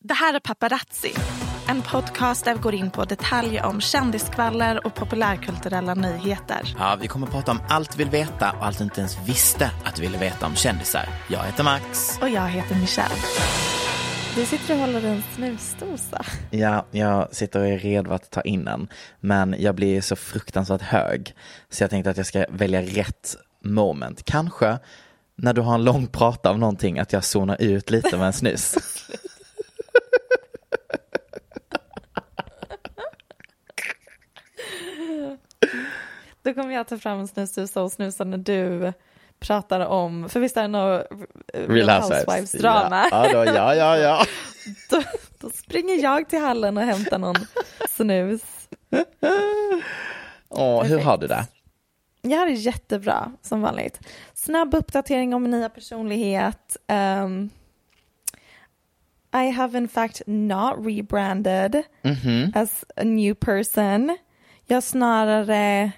Det här är Paparazzi, en podcast där vi går in på detaljer om kändiskvaller och populärkulturella nyheter. Ja, vi kommer att prata om allt du vill veta och allt du inte ens visste att du ville veta om kändisar. Jag heter Max. Och jag heter Michelle. Du sitter och håller en snusdosa. Ja, jag sitter och är redo att ta in den. Men jag blir så fruktansvärt hög. Så jag tänkte att jag ska välja rätt moment. Kanske när du har en lång prata om någonting att jag zonar ut lite med en snus. Kommer jag ta fram en snusdosa och snusa när du pratar om, för visst är det något Real Housewives drama? Ja, ja, då, ja, ja, ja. då, då springer jag till hallen och hämtar någon snus. Åh, hur har du det? Jag har det jättebra, som vanligt. Snabb uppdatering om min nya personlighet. Um, I have in fact not rebranded as a new person. Jag snarare,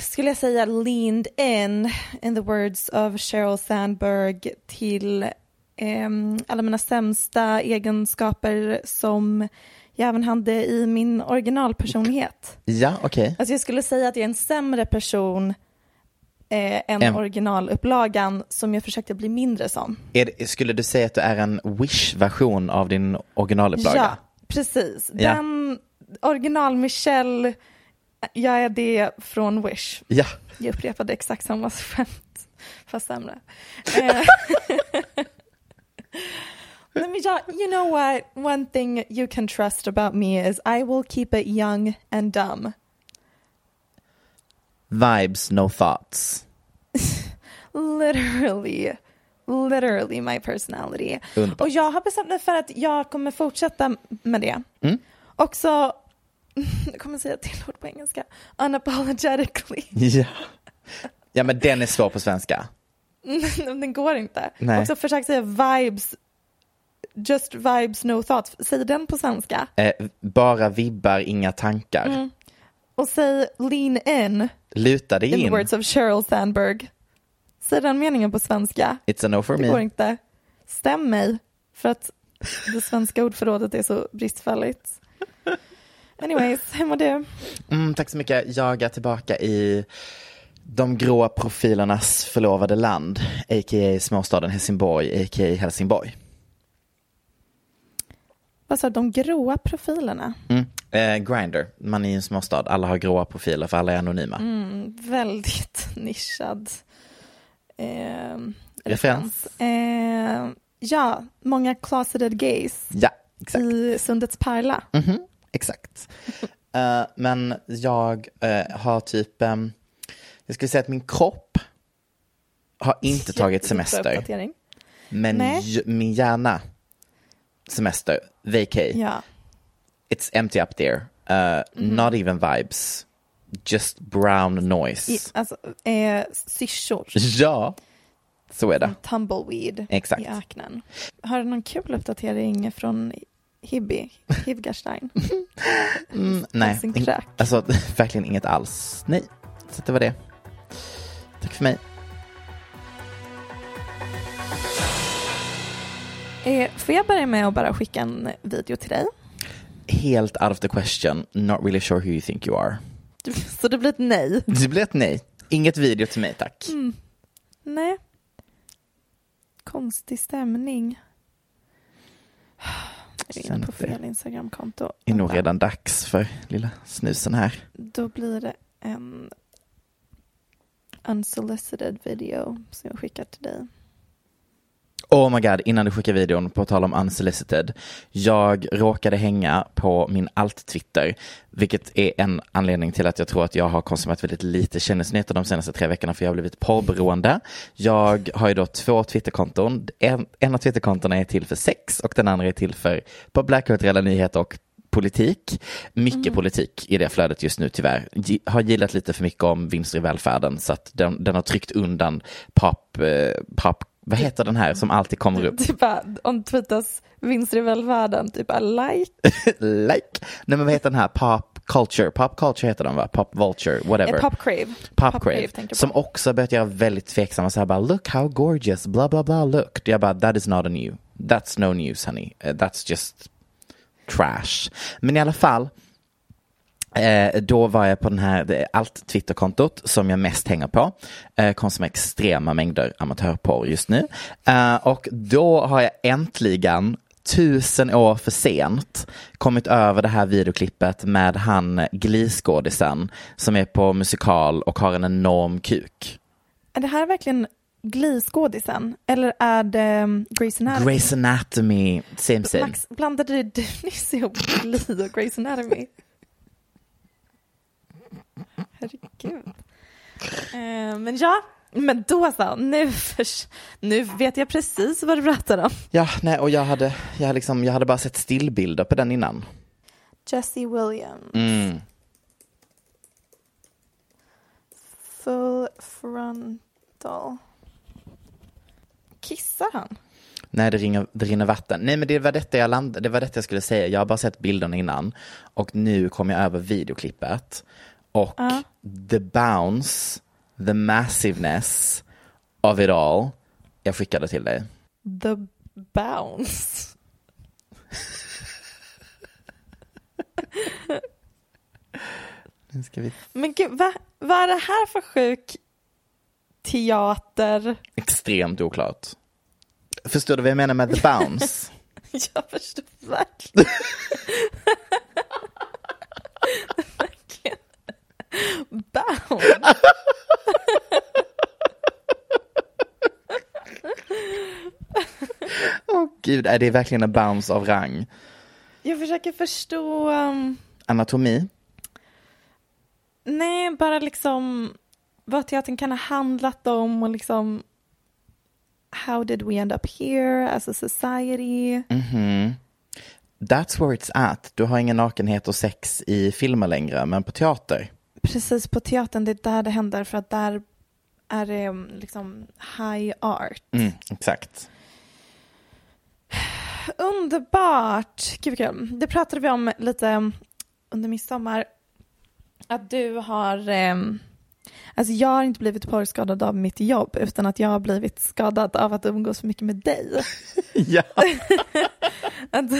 skulle jag säga, leaned in, in the words of Sheryl Sandberg, till um, alla mina sämsta egenskaper som jag även hade i min originalpersonlighet. Ja, okej. Alltså jag skulle säga att jag är en sämre person eh, än En- originalupplagan som jag försökte bli mindre som. Det- Skulle du säga att du är en Wish-version av din originalupplaga? Ja, precis. Ja. Den original Michelle, jag är det från Wish. Ja. Jag upprepade exakt samma skämt, fast sämre. Nej, men jag, you know what? One thing you can trust about me is I will keep it young and dumb. Vibes, no thoughts. literally, literally my personality. Underbart. Och jag har bestämt mig för att jag kommer fortsätta med det. Mm. Också, jag kommer säga till ord på engelska, unapologetically. Ja. Ja, men den är svår på svenska. Den går inte. Nej. Också försök säga vibes, just vibes no thoughts. Säg den på svenska. Eh, bara vibbar, inga tankar. Mm. Och säg lean in, Luta dig in the in. words of Sheryl Sandberg. Säg den meningen på svenska. It's a no for Det går me. inte. Stäm mig, för att det svenska ordförrådet är så bristfälligt. Anyways, hur mår du? Mm, tack så mycket. Jag är tillbaka i de gråa profilernas förlovade land, a.k.a. småstaden Helsingborg, a.k.a. Helsingborg. Vad sa du, de gråa profilerna? Mm. Eh, Grindr, man är i en småstad, alla har gråa profiler för alla är anonyma. Mm, väldigt nischad eh, Referens. Eh, ja, många closeted gays Ja, i Sundets pärla. Mhm, exakt. Eh, men jag eh, har typ, ehm, jag skulle säga att min kropp har inte tagit semester. Men j- min hjärna, semester, vacay, Ja. it's empty up there. Uh, Not even vibes, just brown noise. I, alltså, eh, syrsor. Ja, Så är det. tumbleweed Exakt. i öknen. Har du någon kul uppdatering från Hibby, Hivgarstein? Mm, nej, in- alltså verkligen inget alls. Nej, så det var det. Tack för mig. Eh, får jag börja med att bara skicka en video till dig? Helt out of the question, not really sure who you think you are. Så det blir ett nej. Det blir ett nej. Inget video till mig tack. Nej. Konstig stämning. Känner på fel Instagramkonto. Det är nog redan dags för lilla snusen här. Då blir det en unsolicited video som jag skickar till dig. Oh my god, innan du skickar videon, på tal om unsolicited. Jag råkade hänga på min alt-twitter, vilket är en anledning till att jag tror att jag har konsumerat väldigt lite kändisnyheter de senaste tre veckorna, för jag har blivit porrberoende. Jag har ju då två Twitterkonton. En, en av Twitterkontona är till för sex och den andra är till för populärkulturella nyheter och politik. Mycket politik i det flödet just nu tyvärr. Gi- Har gillat lite för mycket om vinster i välfärden så att den, den har tryckt undan pop, eh, pop, vad heter den här som alltid kommer upp? Typ om tweetas vinster i välfärden, typ like. like. Nej men vad heter den här? Pop culture, pop culture heter den va? Pop vulture, whatever. Pop crave. Pop crave, tänker jag som också börjat göra väldigt tveksamma så här bara look how gorgeous, bla bla bla look. Jag bara that is not a new, that's no news honey, Uh, that's just trash. Men i alla fall, Eh, då var jag på den här, allt Twitterkontot som jag mest hänger på. Eh, konsumerar extrema mängder amatörporr just nu. Eh, och då har jag äntligen, tusen år för sent, kommit över det här videoklippet med han Glee-skådisen som är på musikal och har en enorm kuk. Är det här verkligen Glee-skådisen? Eller är det um, Grey's Anatomy? Grey's Anatomy, same same. Max, blandade du nyss ihop Glee och Grey's Anatomy? Herregud. Eh, men ja, men då så, nu, förs- nu vet jag precis vad du pratar om. Ja, nej, och jag hade, jag, liksom, jag hade bara sett stillbilder på den innan. Jesse Williams. Mm. Full frontal. Kissar han? Nej, det, ringer, det rinner vatten. Nej, men det var, detta jag land, det var detta jag skulle säga. Jag har bara sett bilderna innan. Och nu kom jag över videoklippet. Och Ja. the bounce, the massiveness of it all. Jag skickade till dig. The bounce. Nu ska vi... Men gud, va, vad är det här för sjuk teater? Extremt oklart. Förstår du vad jag menar med the bounce? Jag förstår verkligen. Bounce. Åh gud, är det verkligen en bounce av rang? Jag försöker förstå. um, Anatomi? nej, bara liksom vad teatern kan ha handlat om och liksom how did we end up here as a society? Mhm. That's where it's at. Du har ingen nakenhet och sex i filmer längre, men på teater. Precis på teatern, det är där det händer för att där är det um, liksom high art. Mm, exakt. Underbart! Gud kul. Det pratade vi om lite under midsommar. Att du har... Eh, alltså jag har inte blivit porrskadad av mitt jobb utan att jag har blivit skadad av att umgås för mycket med dig. Ja. Att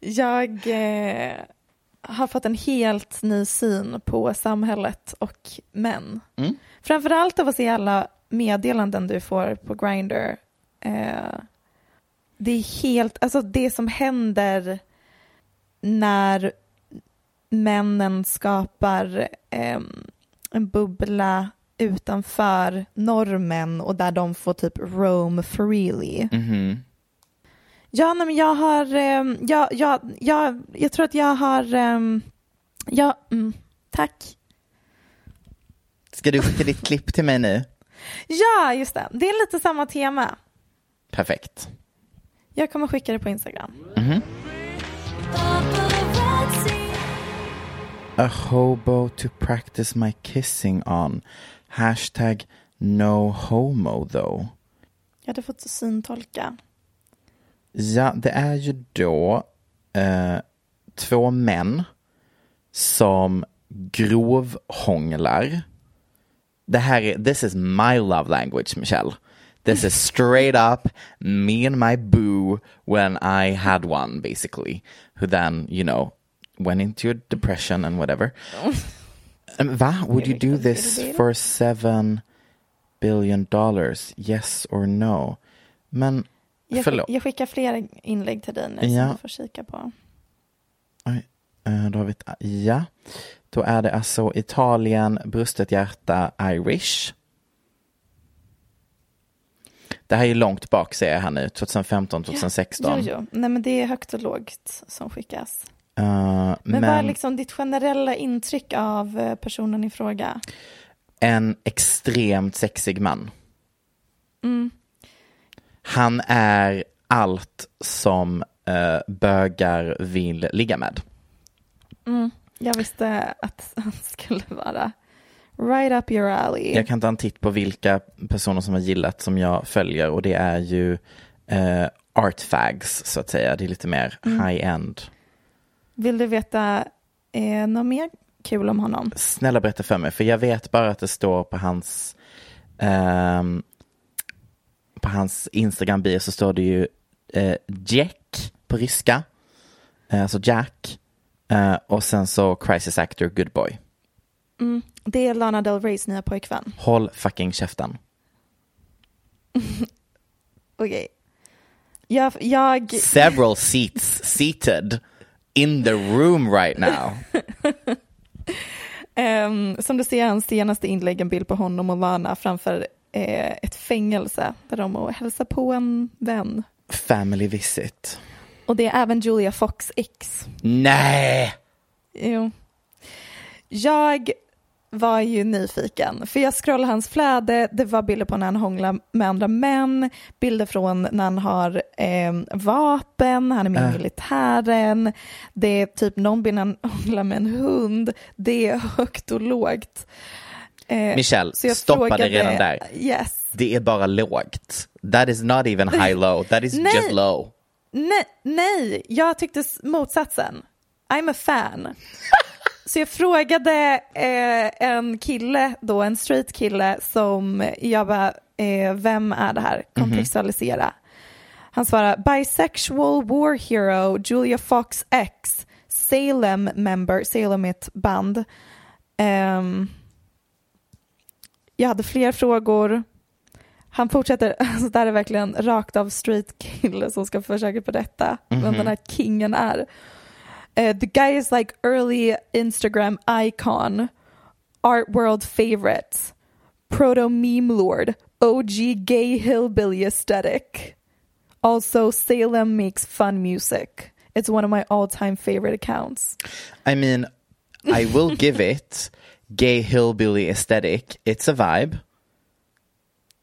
jag eh, har fått en helt ny syn på samhället och män. Mm. Framförallt av att se alla meddelanden du får på Grindr. Eh, det är helt, alltså det som händer när männen skapar em, en bubbla utanför normen och där de får typ roam freely. Mhm. Ja, nej, men jag har, um, jag, jag, jag, jag tror att jag har, um, ja, mm, tack. Ska du skicka ditt klipp till mig nu? Ja, just det. Det är lite samma tema. Perfekt. Jag kommer skicka det på Instagram. A hobo to practice my kissing on. Hashtag no homo though. Jag hade fått syntolka. Ja, det är ju då eh, två män som grovhånglar. Det här är, this is my love language, Michelle. This is straight up me and my boo when I had one, basically. Who then, you know, went into a depression and whatever. Um, Va? Would you do this for seven billion dollars? Yes or no? Men, jag, förlåt. jag skickar fler inlägg till dig nu Ja. som du får kika på. Oj, eh, då har vi ett, ja. Då är det alltså Italien, brustet hjärta, Irish. Det här är långt bak ser jag här nu, 2015, 2016. Jo, jo. Nej, men det är högt och lågt som skickas. Eh, Men, men vad är liksom ditt generella intryck av eh, personen i fråga? en extremt sexig man. Mm. Han är allt som uh, bögar vill ligga med. Jag visste att han skulle vara right up your alley. Jag kan ta en titt på vilka personer som har gillat som jag följer och det är ju uh, artfags så att säga. Det är lite mer Mm. high-end. Vill du veta eh, något mer kul om honom? Snälla berätta för mig, för jag vet bara att det står på hans ehm, på hans Instagram bio så står det ju eh, Jack på ryska, eh, alltså Jack, eh, och sen så crisis actor good boy. Det är Lana Del Reys nya pojkvän. Håll fucking käften. Okej. Jag, jag, Several seats seated in the room right now. ehm, som du ser hans senaste inlägg en bild på honom och Lana framför eh, ett fängelse där de och hälsar på en vän. Family visit. Och det är även Julia Fox X. Nej! Jo. Jag var ju nyfiken, för jag scrollade hans flöde, det var bilder på när han hånglar med andra män, bilder från när han har eh, vapen, han är med i Äh. militären, det är typ någon bild när han hånglar med en hund, det är högt och lågt. Eh, Michelle, stoppa det redan där. Yes. Det är bara lågt. That is not even high low, that is Nej. just low. Nej, nej, jag tyckte motsatsen. I'm a fan. Så jag frågade eh, en kille, då en straight kille, som jag bara, eh, vem är det här? Kontextualisera. Han svarar, bisexual war hero Julia Fox X, Salem member, Salem är ett band. Ehm, jag hade fler frågor. Han fortsätter, alltså det här är verkligen rakt av straight kille som ska försöka berätta vem den här kingen är. Eh, the guy is like early Instagram icon, art world favorite, proto meme lord, OG gay hillbilly aesthetic. Also Salem makes fun music. It's one of my all time favorite accounts. I mean, I will give it gay hillbilly aesthetic. It's a vibe.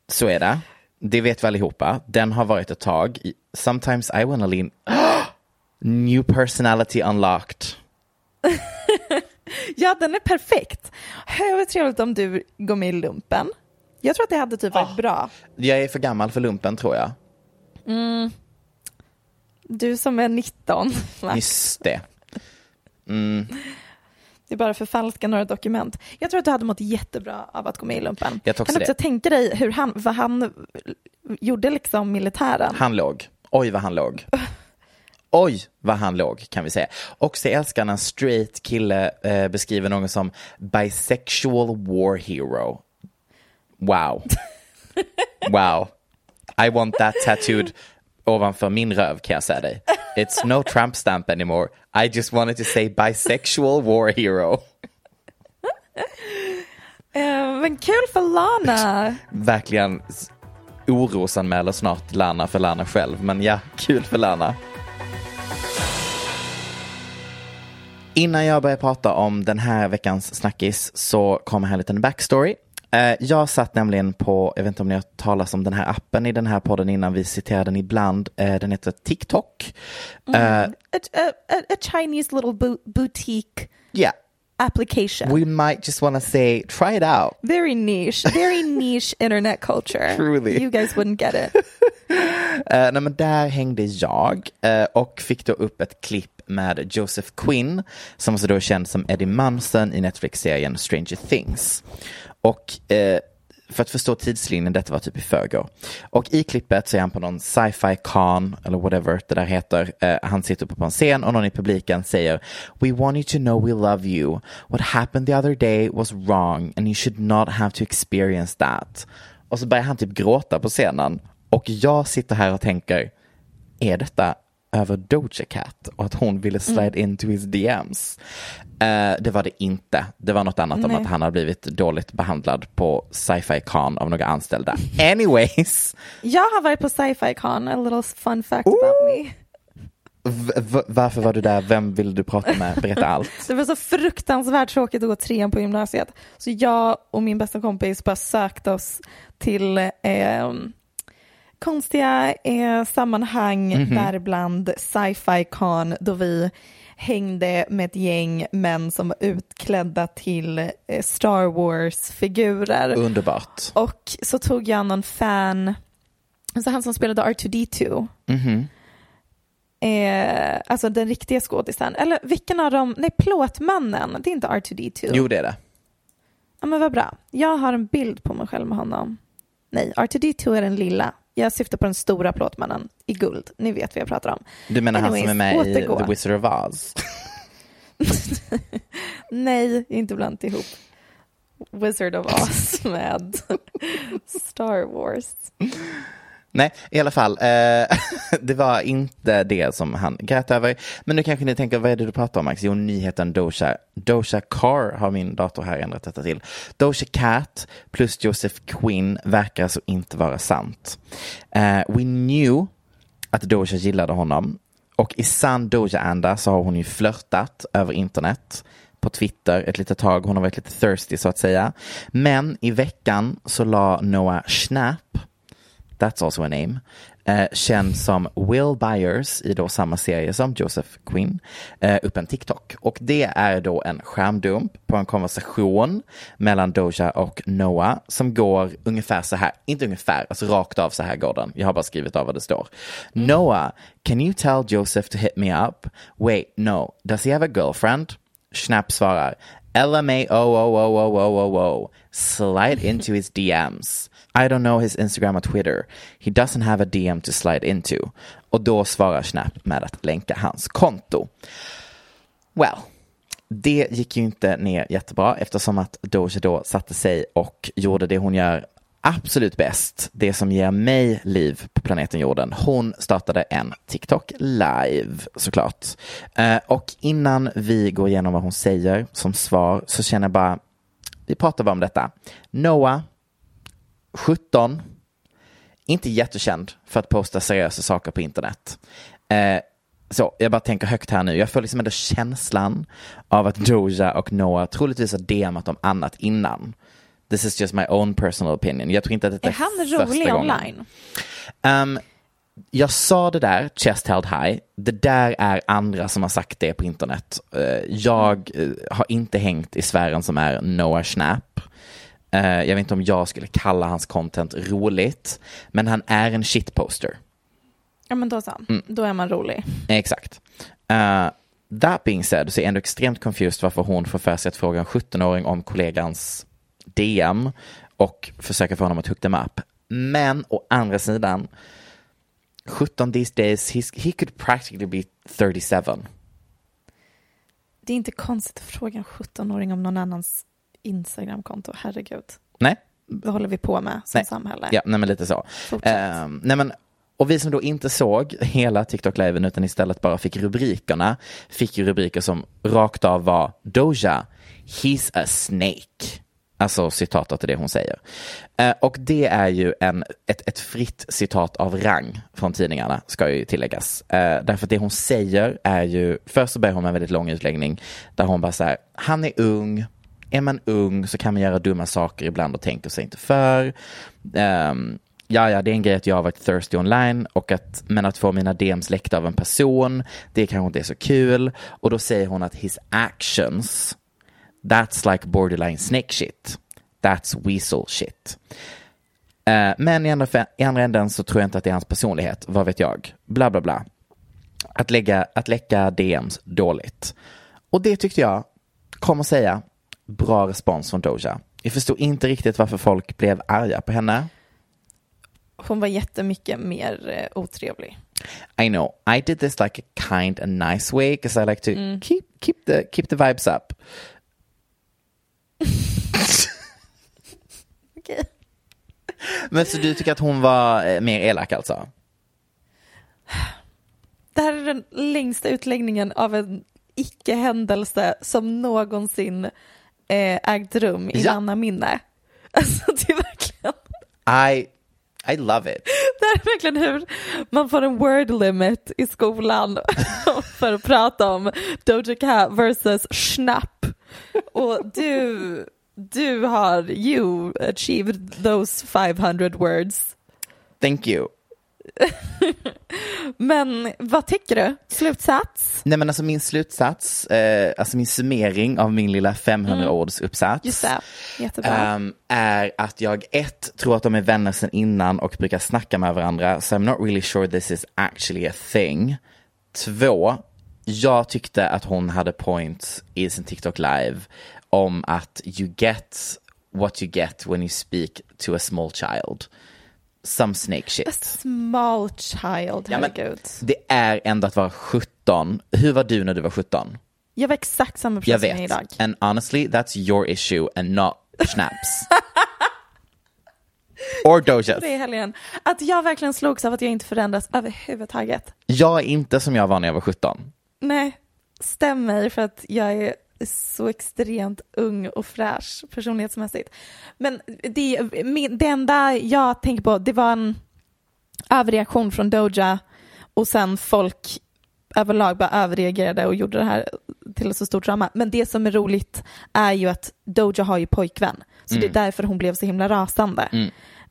Så är det. Det vet vi allihopa. Den har varit ett tag. Sometimes I wanna lean... New personality unlocked. Ja, den är perfekt. Hur trevligt om du går med i lumpen. Jag tror att det hade typ varit bra. Jag är för gammal för lumpen tror jag. Du som är 19. va? Just det. Det är bara förfalska några dokument. Jag tror att du hade mått jättebra av att gå med i lumpen. Jag kan du också det. tänka dig hur han, vad han gjorde liksom militären. Han låg. Oj vad han låg. Oj vad han låg kan vi säga. Också älskar när en straight kille eh, beskriver någon som bisexual war hero. Wow. Wow. I want that tattooed ovanför min röv kan jag säga dig. It's no tramp stamp anymore. I just wanted to say bisexual war hero. Eh, men kul för Lana. Verkligen orosanmäler snart Lana för Lana själv. Men ja, kul för Lana. Innan jag börjar prata om den här veckans snackis så kommer här en liten backstory. Eh, Jag satt nämligen på, jag vet inte om ni har hört talas om den här appen i den här podden innan, vi citerar den ibland. Eh, Den heter TikTok. Eh, A, a, a, a Chinese little bo- boutique Ja, application. We might just want to say, try it out. very niche, very niche internet culture. Truly. You guys wouldn't get it. Eh, nej, men där hängde jag eh, och fick då upp ett klipp med Joseph Quinn som så då är känd som Eddie Munson i Netflix-serien Stranger Things. Och eh, för att förstå tidslinjen, detta var typ i förrgår. Och i klippet så är han på någon sci-fi con eller whatever det där heter. Eh, han sitter uppe på en scen och någon i publiken säger We want you to know we love you. What happened the other day was wrong and you should not have to experience that. Och så börjar han typ gråta på scenen. Och jag sitter här och tänker, är detta över Doja Cat och att hon ville slide into his DMs? Eh, det var det inte. Det var något annat om Nej. att han hade blivit dåligt behandlad på sci-fi con av några anställda. Anyways, Jag har varit på sci-fi con, a little fun fact about me. v- varför var du där? Vem vill du prata med? Berätta allt. Det var så fruktansvärt tråkigt att gå trean på gymnasiet. Så jag och min bästa kompis bara sökte oss till eh, konstiga eh, sammanhang, däribland sci-fi con, då vi hängde med ett gäng män som var utklädda till eh, Star Wars-figurer. Underbart. Och så tog jag någon fan, alltså han som spelade R2D2. Eh, alltså den riktiga skådisen. Eller vilken av dem? Nej, plåtmannen. Det är inte R2D2. Jo, det är det. Ja, men vad bra. Jag har en bild på mig själv med honom. Nej, R2D2 är den lilla. Jag syftar på den stora plåtmannen i guld. Ni vet vad jag pratar om. Du menar han som är Anyways, med i återgå. The Wizard of Oz? Nej, inte blandat ihop Wizard of Oz med Star Wars. Nej, i alla fall. Eh, det var inte det som han grät över. Men nu kanske ni tänker, vad är det du pratar om Max? Jo, nyheten Doja. Doja Car har min dator här ändrat detta till. Doja Cat plus Joseph Quinn verkar alltså inte vara sant. Eh, we knew att Doja gillade honom. Och i sann Doja-anda så har hon ju flörtat över internet på Twitter ett litet tag. Hon har varit lite thirsty så att säga. Men i veckan så la Noah Schnapp That's also a name. Eh, känd som Will Byers i då samma serie som Joseph Quinn. Eh, upp en TikTok. Och det är då en skärmdump på en konversation mellan Doja och Noah som går ungefär så här. Inte ungefär, alltså rakt av så här går den. Jag har bara skrivit av vad det står. Noah, can you tell Joseph to hit me up? Wait, no. Does he have a girlfriend? Schnapp svarar LMA oh oh oh oh oh oh oh slide into his DMs. I don't know his Instagram or Twitter. He doesn't have a DM to slide into. Och då svarar Snap med att länka hans konto. Well, det gick ju inte ner jättebra eftersom att Doja då satte sig och gjorde det hon gör absolut bäst, det som ger mig liv på planeten jorden. Hon startade en TikTok live såklart. Eh, och innan vi går igenom vad hon säger som svar så känner jag bara, vi pratar bara om detta. Noah, 17, inte jättekänd för att posta seriösa saker på internet. Eh, så jag bara tänker högt här nu. Jag får liksom ändå känslan av att Doja och Noah troligtvis har DMat om annat innan. This is just my own personal opinion. Jag tror inte att det Är är, han första rolig gången. online? Um, jag sa det där, chest held high. Det där är andra som har sagt det på internet. Eh, jag eh, har inte hängt i sfären som är Noah Schnapp. Eh, jag vet inte om jag skulle kalla hans content roligt, men han är en shitposter. Ja, men då så. Mm. Då är man rolig. Exakt. Uh, that being said så är jag ändå extremt confused varför hon får för sig att fråga en 17-åring om kollegans DM och försöka få honom att hook them up. Men å andra sidan, 17 these days, he could practically be 37. Det är inte konstigt att fråga en 17-åring om någon annans Instagramkonto. Herregud. Nej, Vad håller vi på med som nej. samhälle? Ja, nej men lite så. Ehm, nej men, och vi som då inte såg hela TikTok-liven utan istället bara fick rubrikerna, fick ju rubriker som rakt av var Doja, he's a snake. Alltså citatet till det hon säger. Eh, och det är ju en, ett, ett fritt citat av rang från tidningarna, ska ju tilläggas. Eh, därför att det hon säger är ju, först så börjar hon med en väldigt lång utläggning där hon bara så här, han är ung, är man ung så kan man göra dumma saker ibland och tänker sig inte för. Um, ja, ja, det är en grej att jag har varit thirsty online, och att, men att få mina DMs läckta av en person, det kanske inte är så kul. Och då säger hon att his actions That's like borderline snake shit. That's weasel shit. Ehm, men i andra, i andra änden så tror jag inte att det är hans personlighet. Vad vet jag? Bla bla bla. Att, lägga, att läcka DMs dåligt. Och det tyckte jag, kom att säga, bra respons från Doja. Jag förstod inte riktigt varför folk blev arga på henne. Hon var jättemycket mer eh, otrevlig. I know I did this like a kind and nice way because I like to keep keep the keep the vibes up. Okej. Men så du tycker att hon var eh, mer elak alltså? Det här är den längsta utläggningen av en icke-händelse som någonsin eh, ägt rum i Ja. mannaminne. Alltså det är verkligen, I I love it. det här är verkligen hur man får en word limit i skolan för att prata om Doja Cat versus schnapp. Och du, du har, you achieved those 500 words. Thank you. Men vad tycker du? Slutsats? Nej men alltså min slutsats, eh, alltså min summering av min lilla 500 ords uppsats. Just det, jättebra. ehm, är att jag ett, tror att de är vänner sedan innan och brukar snacka med varandra. So I'm not really sure this is actually a thing. Två, jag tyckte att hon hade points i sin TikTok live om att you get what you get when you speak to a small child. Some snake A shit. small child, Ja, herregud. det är ändå att vara 17. Hur var du när du var 17? Jag var exakt samma person Jag vet. idag. And honestly, that's your issue and not Schnaps. Or Dojas. Det är helgen. Att jag verkligen slogs av att jag inte förändras överhuvudtaget. Jag är inte som jag var när jag var 17. Nej, stämmer för att jag är så extremt ung och fräsch personlighetsmässigt. Men det, min- det enda jag tänker på, det var en överreaktion från Doja och sen folk överlag bara överreagerade och gjorde det här till ett så stort drama. Men det som är roligt är ju att Doja har ju pojkvän, så det är därför hon blev så himla rasande.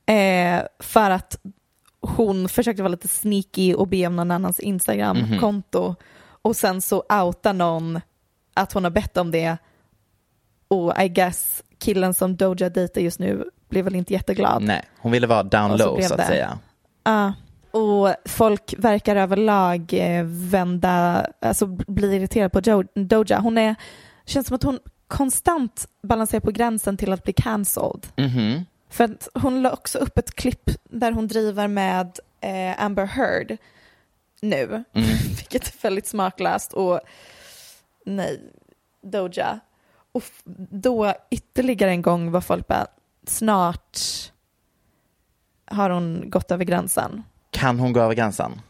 Eh, för att hon försökte vara lite sneaky och be om någon annans Instagram-konto och sen så outar någon att hon har bett om det och I guess killen som Doja dejtar just nu blev väl inte jätteglad. Nej, hon ville vara down så low blev så att det. säga. Ja. och folk verkar överlag eh, vända, alltså bli irriterade på jo- Doja. Hon är, känns som att hon konstant balanserar på gränsen till att bli cancelled. Mhm. För att hon la också upp ett klipp där hon driver med eh, Amber Heard nu, Mm. vilket är väldigt smaklöst och nej, Doja. Och då ytterligare en gång var folk bara, snart har hon gått över gränsen. Kan hon gå över gränsen?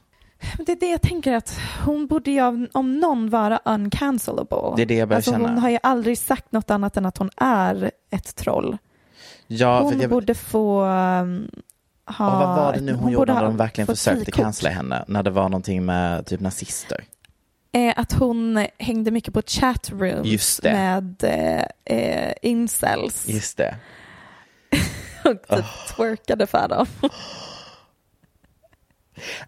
Det är det jag tänker att hon borde ju om någon vara uncancelable. Det är det jag börjar alltså, känna. Hon har ju aldrig sagt något annat än att hon är ett troll. Ja, hon jag... borde få um, ha... Och vad var det nu hon, gjorde borde när de verkligen försökte cancella henne? När det var någonting med typ nazister? Eh, att hon hängde mycket på det. med eh, eh, incels Just det. och typ twerkade för dem.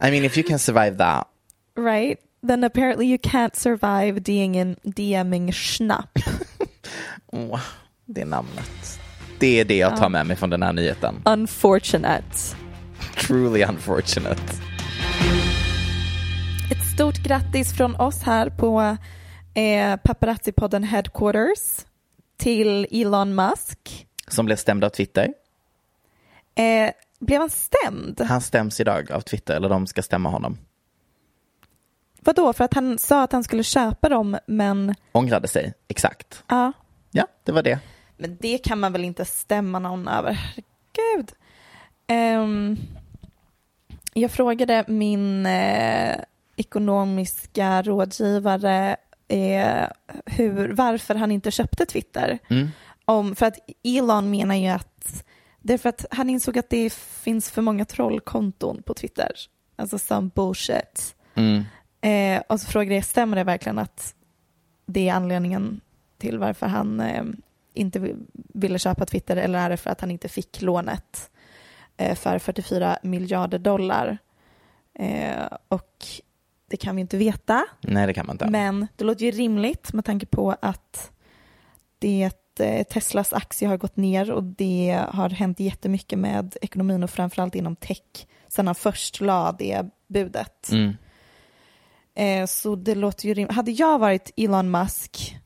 I mean if you can survive that. right? Then apparently you can't survive DMing, DMing schnapp. Oh, det är namnet. Det är det jag tar med mig från den här nyheten. Unfortunate. Truly unfortunate. Stort grattis från oss här på eh, Paparazzi-podden Headquarters till Elon Musk. Som blev stämd av Twitter. Eh, blev han stämd? Han stäms idag av Twitter, eller de ska stämma honom. Vadå? För att han sa att han skulle köpa dem, men Ångrade sig, exakt. ja. Ja, det var det. Men det kan man väl inte stämma någon över? Herregud. Ehm, jag frågade min eh, ekonomiska rådgivare eh, hur, varför han inte köpte Twitter. Mm. Om, för att Elon menar ju att det är för att han insåg att det finns för många trollkonton på Twitter. Alltså some bullshit. Mm. Eh, och så frågade jag, stämmer det verkligen att det är anledningen till varför han eh, inte vi- ville köpa Twitter eller är det för att han inte fick lånet eh, för 44 miljarder dollar? Eh, och det kan vi inte veta, Nej, det kan man inte. men det låter ju rimligt med tanke på att det eh, Teslas aktie har gått ner och det har hänt jättemycket med ekonomin och framförallt inom tech sen han först la det budet. Mm. Eh, så det låter ju rimligt. Hade jag varit Elon Musk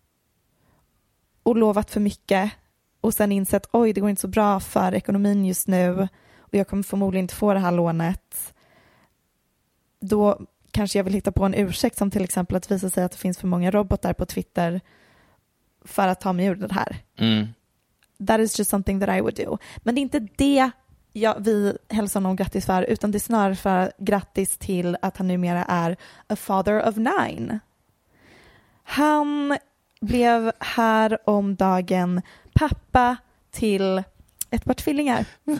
och lovat för mycket och sen insett oj det går inte så bra för ekonomin just nu och jag kommer förmodligen inte få det här lånet då kanske jag vill hitta på en ursäkt som till exempel att visa sig att det finns för många robotar på Twitter för att ta mig ur det här. Mm. That is just something that I would do. Men det är inte det jag, vi hälsar honom grattis för, utan det är snarare för grattis till att han numera är a father of nine. Han blev här om dagen pappa till ett par tvillingar.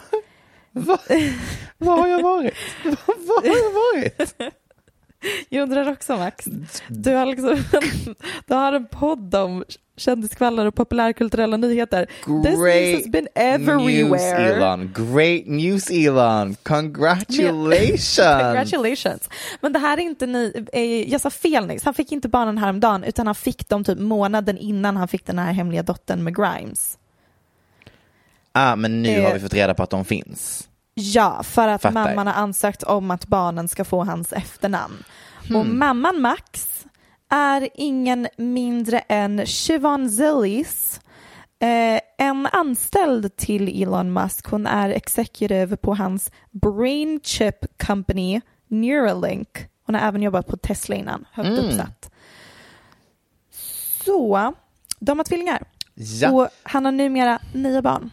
Vad har jag varit? Vad vad har jag varit? Jag undrar också Max, du har, liksom, du har en podd om kändiskvällar och populärkulturella nyheter. This news has been news, everywhere. Elon. Great news, Elon. Congratulations. Congratulations. Men det här är inte ni, eh, jag sa fel nyss, han fick inte barnen häromdagen utan han fick dem typ månaden innan han fick den här hemliga dottern med Grimes. Ah, men nu Eh. har vi fått reda på att de finns. Ja, för att Fattar. mamman har ansökt om att barnen ska få hans efternamn. Och Hmm. mamman Max är ingen mindre än Siobhan Zillis, eh, en anställd till Elon Musk. Hon är executive på hans brain chip company Neuralink. Hon har även jobbat på Tesla innan, högt Mm. uppsatt. Så, de har tvillingar. Ja. Och han har numera nio barn.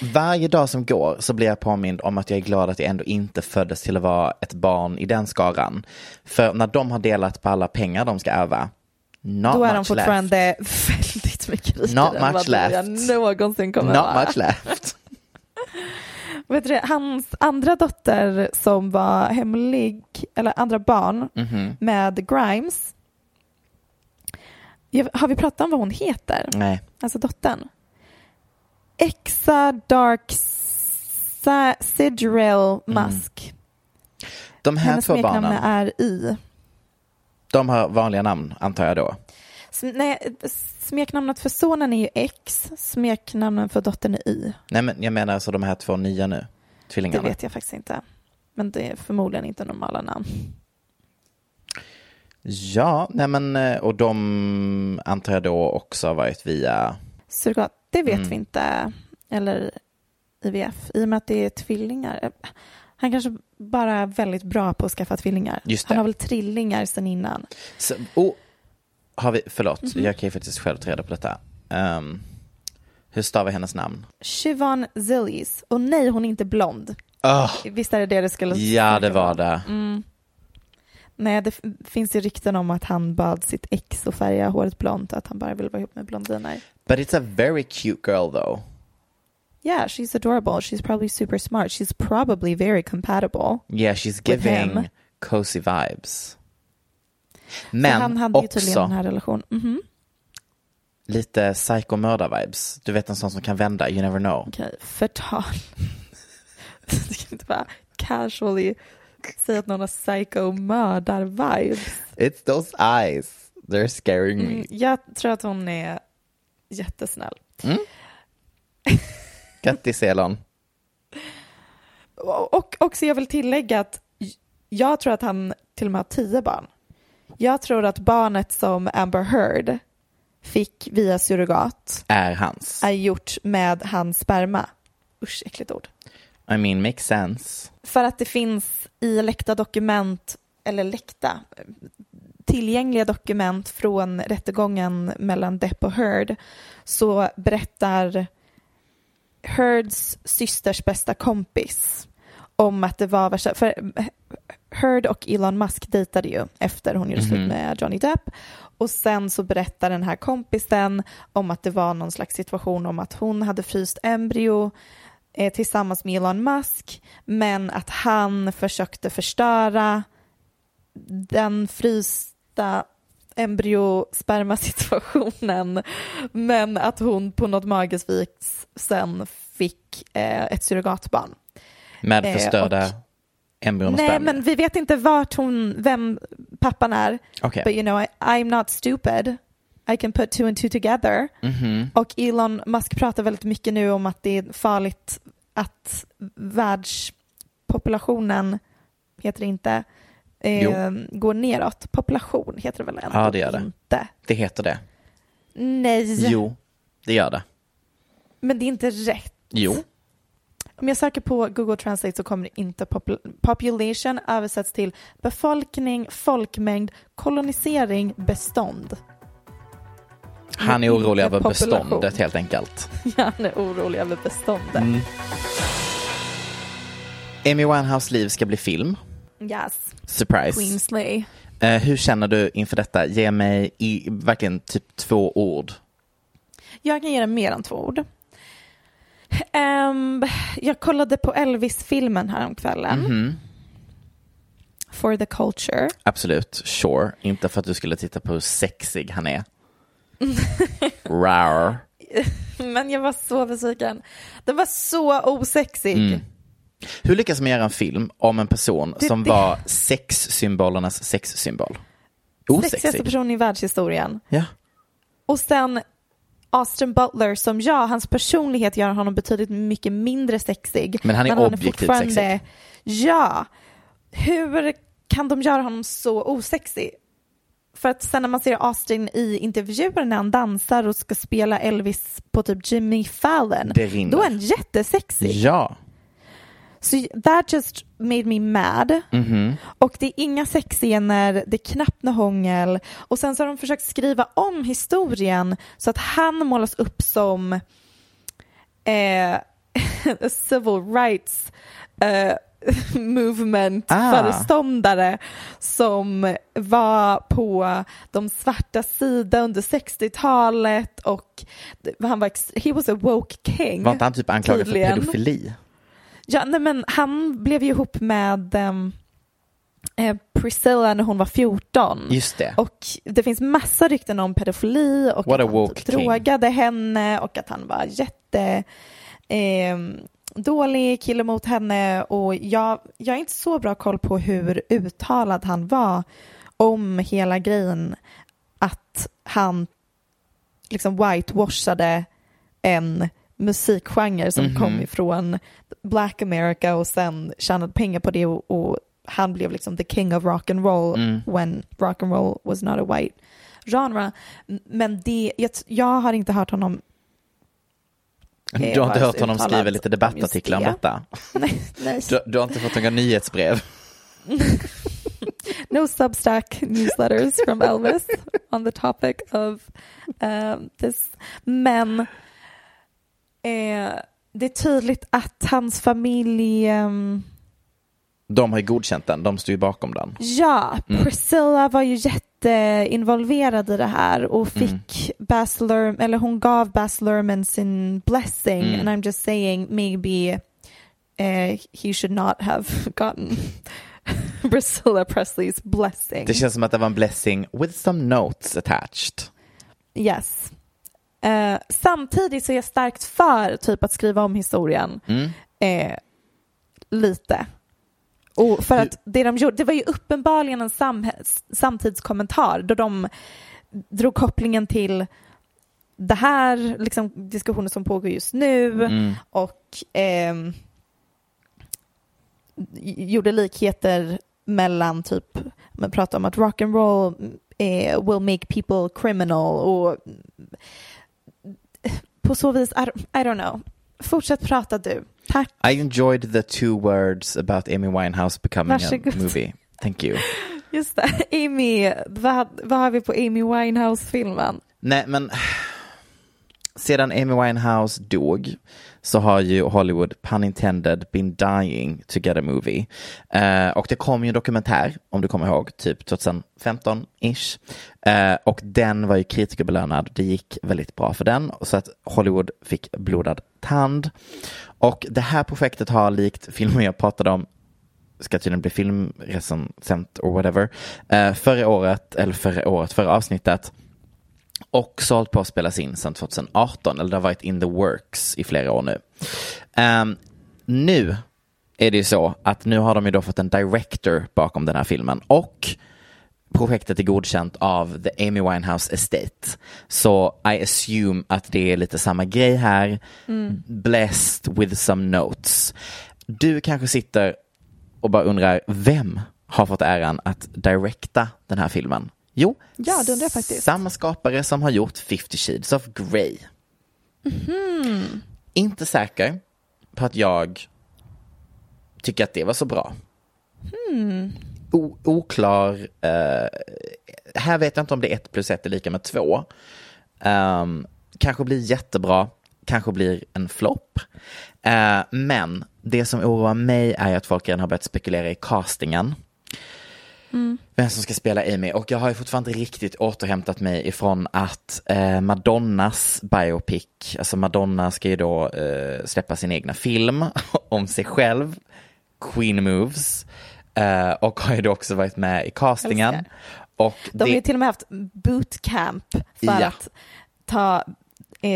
Varje dag som går så blir jag påmind om att jag är glad att jag ändå inte föddes till att vara ett barn i den skaran. För när de har delat på alla pengar de ska ärva, not Då är de fortfarande väldigt mycket rikare Not än much vad jag left. någonsin left. kommer Not vara. much left. Vet du, hans andra dotter som var hemlig, eller andra barn Mhm. med Grimes. Jag- Har vi pratat om vad hon heter? Nej. Alltså dottern. Exa Dark Sidrel Musk. De här Hennes två barnen, är Y. de har vanliga namn antar jag då. Nej, smeknamnet för sonen är ju X, smeknamnet för dottern är Y. Nej men jag menar alltså de här två nya nu, Det tvillingarna. vet jag faktiskt inte. Men det är förmodligen inte normala namn. Ja, nej men eh, och de antar jag då också har varit via, Surrogat, det vet Mm. vi inte. Eller IVF, i och med att det är tvillingar. Han kanske bara är väldigt bra på att skaffa tvillingar. Han har väl trillingar sen innan. så, oh, har vi, förlåt, Mhm. jag kan ju faktiskt själv ta reda på detta. Um, hur stavar hennes namn? Siobhan Zillies. Och nej, hon är inte blond. Oh, Visst är det det det skulle ja, det var det. Mm. Nej, det finns ju rykten om att han bad sitt ex att färga håret blont och att han bara vill vara ihop med blondiner. But it's a very cute girl though. Yeah, she's adorable. She's probably super smart. She's probably very compatible. Yeah, she's giving cozy vibes. Men han hade ju tydligen den här relationen. Mhm. lite psykomördar-vibes. Du vet en sån som kan vända, you never know. Okej, förtal. du kan inte bara casually säga att någon har psycho-mördar-vibes. It's those eyes, they're scaring me. Mm, jag tror att hon är jättesnäll. Grattis Elon. Och och också jag vill tillägga att jag tror att han till och med har tio barn. Jag tror att barnet som Amber Heard fick via surrogat Är hans. är gjort med hans sperma. Usch, äckligt ord. I mean, makes sense. För att det finns i läckta dokument, eller läckta, tillgängliga dokument från rättegången mellan Depp och Heard så berättar Heards systers bästa kompis om att det var värsta, för Heard och Elon Musk dejtade ju efter hon gjorde slut med Johnny Depp. Och sen så berättar den här kompisen om att det var någon slags situation om att hon hade fryst embryo eh, tillsammans med Elon Musk men att han försökte förstöra den frysta embryospermasituationen men att hon på något magiskt vis sen fick eh, ett surrogatbarn. Med Eh, förstörda embryon och Nej, men vi vet inte vart hon, vem pappan är. Okej. But you know, I, I'm not stupid. I can put two and two together. Och Elon Musk pratar väldigt mycket nu om att det är farligt att världspopulationen, heter det inte, eh, går neråt. Population heter det väl ändå Ja, det gör det. inte? Det heter det. Nej, Jo, det gör det. men det är inte rätt. Jo. Om jag söker på Google Translate så kommer det inte popul- population översätts till befolkning, folkmängd, kolonisering, bestånd. Han är Men orolig inte över population. beståndet helt enkelt. Han är orolig över beståndet. Mm. Amy Winehouse liv ska bli film. Yes, Surprise. Queensley. Eh, hur känner du inför detta? Ge mig i verkligen typ två ord. Jag kan ge den mer än två ord. Ehm, jag kollade på Elvis-filmen häromkvällen. Mhm. For the culture. Absolut, sure. Inte för att du skulle titta på hur sexig han är. Rar. Men jag var så besviken. Den var så osexig. Mm. Hur lyckas man göra en film om en person Det- som det- var sexsymbolernas sexsymbol? Sexigaste Osexig. person i världshistorien. Ja. Och sen Austin Butler som ja, hans personlighet gör honom betydligt mycket mindre sexig. Men han är objektivt fortfarande- sexig. Ja. Hur kan de göra honom så osexig? För att sen när man ser Austin i intervjuer när han dansar och ska spela Elvis på typ Jimmy Fallon, då är han jättesexig. Ja. Så that just made me mad. Mhm. Och det är inga sexscener, det är knappt något hångel. Och sen så har de försökt skriva om historien så att han målas upp som eh, civil rights eh, movement Ah. som var på de svarta sida under 60-talet och han var, he was a woke king. Var inte han typ anklagad för pedofili? Ja, nej, men han blev ju ihop med eh, Priscilla när hon var 14. Just det. Och det finns massa rykten om pedofili och What att han typ king. drogade henne och att han var jätte ehm, dålig kille mot henne och jag, jag har inte så bra koll på hur uttalad han var om hela grejen att han liksom whitewashade en musikgenre som Mhm. kom ifrån Black America och sen tjänade pengar på det och, och han blev liksom the king of rock and roll Mm. when rock and roll was not a white genre. Men det, jag, jag har inte hört honom Du har vara inte hört honom skriva lite debattartiklar om detta? nej, nej. Du, du har inte fått några nyhetsbrev? no Substack newsletters from Elvis on the topic of um, this. Men eh, det är tydligt att hans familj, ehm, De har ju godkänt den, de står ju bakom den. ja, Priscilla var ju jätteinvolverad i det här och fick Baz Luhrmann, eller hon gav Baz Luhrmann sin blessing Mm. and I'm just saying maybe eh, he should not have gotten Priscilla Presleys blessing. Det känns som att det var en blessing with some notes attached. Yes. Eh, samtidigt så är jag starkt för typ att skriva om historien Mm. eh, lite. Och för att det de gjorde, det var ju uppenbarligen en samtidskommentar då de drog kopplingen till det här liksom, diskussionen som pågår just nu Mm. och ehm, gjorde likheter mellan typ, man pratar om att rock and roll eh, will make people criminal och på så vis, I, I don't know. Fortsätt prata du. Tack. I enjoyed the two words about Amy Winehouse becoming Varsågod. a movie. Thank you. Just det, Amy, vad, vad har vi på Amy Winehouse-filmen? Nej, men sedan Amy Winehouse dog så har ju Hollywood, pun intended, been dying to get a movie. Eh, och det kom ju en dokumentär, om du kommer ihåg, typ 2015-ish. Eh, och den var ju kritikerbelönad. Det gick väldigt bra för den, så att Hollywood fick blodad tand. Och det här projektet har likt filmen jag pratade om ska tydligen bli filmrecensent or whatever. Eh, förra året, eller förra året, förra avsnittet och så hållit på att spelas in sedan 2018, eller det har varit in the works i flera år nu. Ehm, nu är det ju så att nu har de ju då fått en director bakom den här filmen och projektet är godkänt av the Amy Winehouse Estate. Så I assume att det är lite samma grej här. Blessed with some notes. Du kanske sitter och bara undrar, vem har fått äran att directa den här filmen? Jo, Ja, det undrar jag faktiskt. samma skapare som har gjort 50 Shades of Grey. Mhm. Inte säker på att jag tycker att det var så bra. Hmm. O- oklar. eh, här vet jag inte om det är ett plus ett är lika med två. Ehm, kanske blir jättebra, kanske blir en flopp. Eh, men det som oroar mig är att folk redan har börjat spekulera i castingen. Vem som ska spela Amy och jag har ju fortfarande inte riktigt återhämtat mig ifrån att eh, Madonnas biopic, alltså Madonna ska ju då eh, släppa sin egna film om sig själv, Queen Moves, eh, och har ju då också varit med i castingen. Och De det, har ju till och med haft bootcamp för Ja. att ta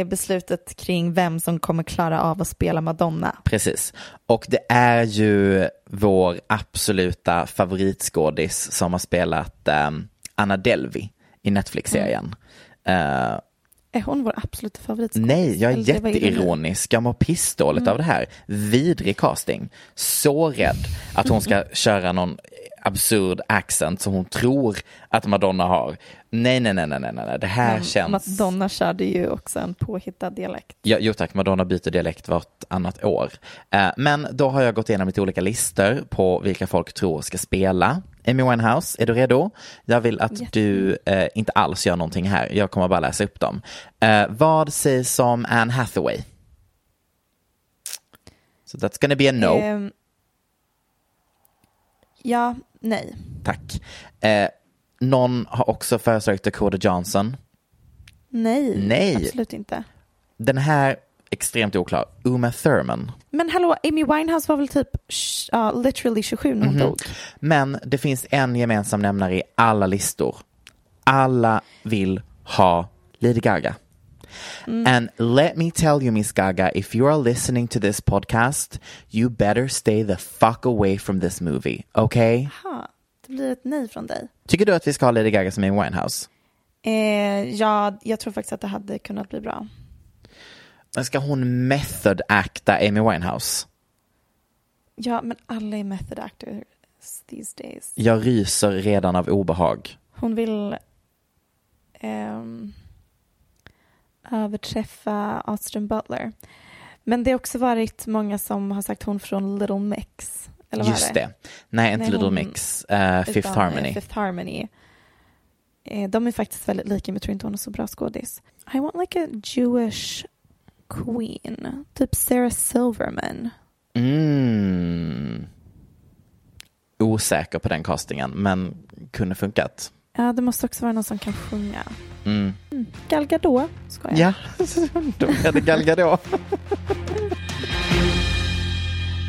beslutet kring vem som kommer klara av att spela Madonna. Precis. Och det är ju vår absoluta favoritskådis som har spelat um, Anna Delvey i Netflix-serien. Eh, Är hon vår absoluta favoritskådis? nej, jag är Eller jätteironisk. Jag mår pissdåligt av det här. Vidrig casting. Så rädd att hon ska köra någon absurd accent som hon tror att Madonna har. Nej, nej, nej, nej, nej, nej. det här Men känns... Madonna körde ju också en påhittad dialekt. Ja, jo tack, Madonna byter dialekt vartannat år. Eh, men då har jag gått igenom lite olika listor på vilka folk tror ska spela Amy Winehouse. Är du redo? Jag vill att du eh, inte alls gör någonting här. Jag kommer bara läsa upp dem. Eh, vad sägs om Anne Hathaway? So that's gonna be a no. Ehm, ja, nej. Tack. Eh, någon har också föreslagit Dakota Johnson. Nej, Nej. absolut inte. Den här, extremt oklar. Uma Thurman. Men hallå, Amy Winehouse var väl typ ja, literally 27 när hon Mhm. dog? Men det finns en gemensam nämnare i alla listor. Alla vill ha Lady Gaga. And let me tell you, Miss Gaga, if you are listening to this podcast, you better stay the fuck away from this movie, okay? Ha, det blir ett nej från dig. Tycker du att vi ska ha Lady Gaga som Amy Winehouse? Eh, ja, jag tror faktiskt att det hade kunnat bli bra. Men ska hon method acta Amy Winehouse? Ja, men alla är method actors these days. Jag ryser redan av obehag. Hon vill ehm, överträffa Austin Butler. Men det har också varit många som har sagt hon från Little Mix. Eller vad Just är det. Nej, inte Nej, Little hon- Mix. eh, Fifth eh, Harmony. Fifth Harmony. Eh, de är faktiskt väldigt lika, men jag tror inte hon är så bra skådis. I want like a Jewish queen. Typ Sarah Silverman. Mm. Osäker på den castingen, men kunde funkat. Ja, det måste också vara någon som kan sjunga. Mm. Gal Gadot, ska jag. Ja, då är det Gal Gadot.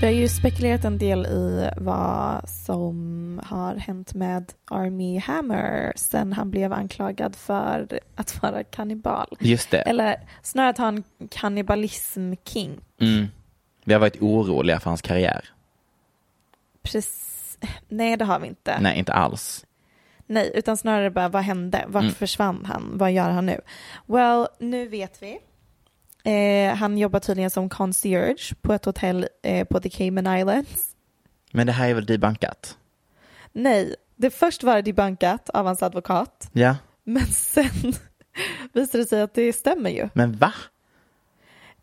Vi har ju spekulerat en del i vad som har hänt med Army Hammer sen han blev anklagad för att vara kannibal. Just det. Eller snarare att ha en kannibalism-king. Mm. Vi har varit oroliga för hans karriär. Precis. Nej, det har vi inte. Nej, inte alls. Nej, utan snarare bara vad hände? Vart Mm. försvann han? Vad gör han nu? Well, nu vet vi. Eh, han jobbar tydligen som concierge på ett hotell eh, på the Cayman Islands. Men det här är väl debankat? Nej, det först var det debunkat av hans advokat, Ja, men sen visade det sig att det stämmer ju. men va?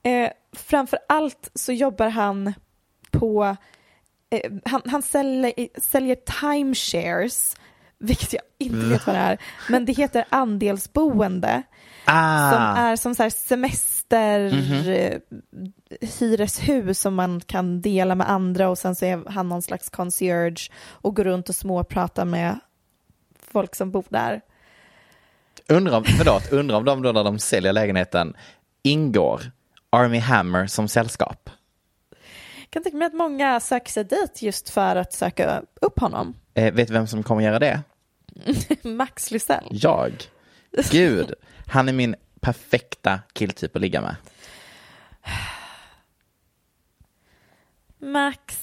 Eh, framför allt så jobbar han på, eh, han, han säljer, säljer timeshares, vilket jag inte vet vad det är, men det heter andelsboende. Ah, Som är som så här semester, eh, hyreshus som man kan dela med andra och sen så är han någon slags concierge och går runt och småpratar med folk som bor där. undrar om, förlåt, undrar om de då när de säljer lägenheten ingår Army Hammer som sällskap? Jag kan tänka mig att många söker sig dit just för att söka upp honom. Eh, vet du vem som kommer göra det? Max Lysell. Jag. Gud, han är min perfekta killtyp att ligga med. Max.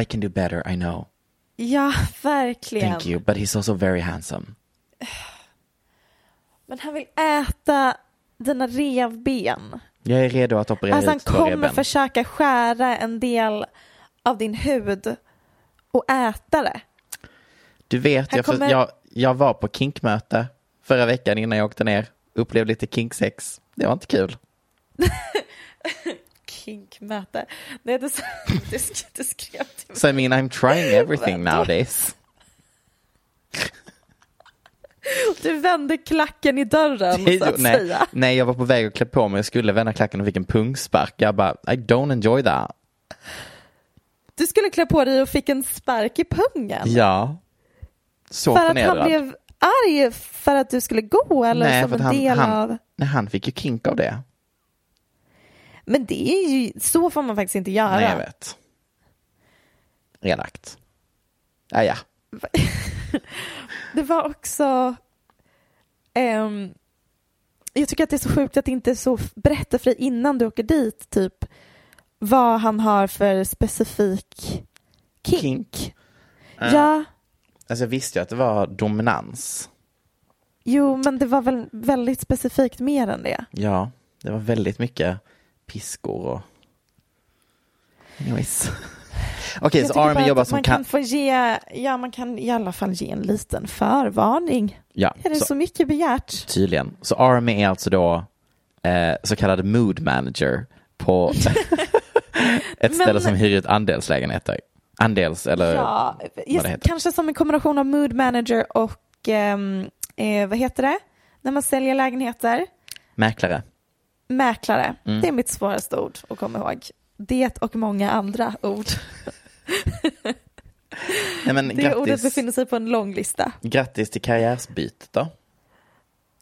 I can do better, I know. Ja, verkligen. Thank you, but he's also very handsome. Men han vill äta dina revben. Jag är redo att operera Alltså han ut två kommer revben. försöka skära en del av din hud och äta det. Du vet, jag, kommer- jag, jag var på kinkmöte förra veckan innan jag åkte ner. Upplevde lite kinksex. Det var inte kul. Kinkmöte. Nej, det, det, sk- det skrev till So I mean I'm trying everything nowadays. Du vände klacken i dörren så att nej, säga. nej, jag var på väg att klä på mig. Jag skulle vända klacken och fick en pungspark. Jag bara, I don't enjoy that. Du skulle klä på dig och fick en spark i pungen. Ja. Så för att han förnedrad. blev arg för att du skulle gå eller Nej, som en han, del han, av... nej, han fick ju kink av det. Men det är ju, så får man faktiskt inte göra. Nej, jag vet. Elakt. Ja, ja. Det var också... ehm, jag tycker att det är så sjukt att det inte är så berätta för dig innan du åker dit, typ vad han har för specifik kink. Kink. Ja, Alltså jag visste ju att det var dominans. jo, men det var väl väldigt specifikt mer än det. Ja, det var väldigt mycket piskor och... Anyways. Okej, Jag så att jobbar som man kan kan... få ge, ja man kan i alla fall ge en liten förvarning. Ja, Är det så, så, mycket begärt? tydligen. Så Army är alltså då eh, så kallad mood manager på ett ställe Men- som hyr ut andelslägenheter. Andels eller Ja, just, kanske som en kombination av mood manager och ehm, eh, vad heter det? När man säljer lägenheter. mäklare. Mäklare. Mm. Det är mitt svåraste ord att komma ihåg. Det och många andra ord. Nej, men Det ordet grattis, befinner sig på en lång lista. grattis till karriärsbytet då.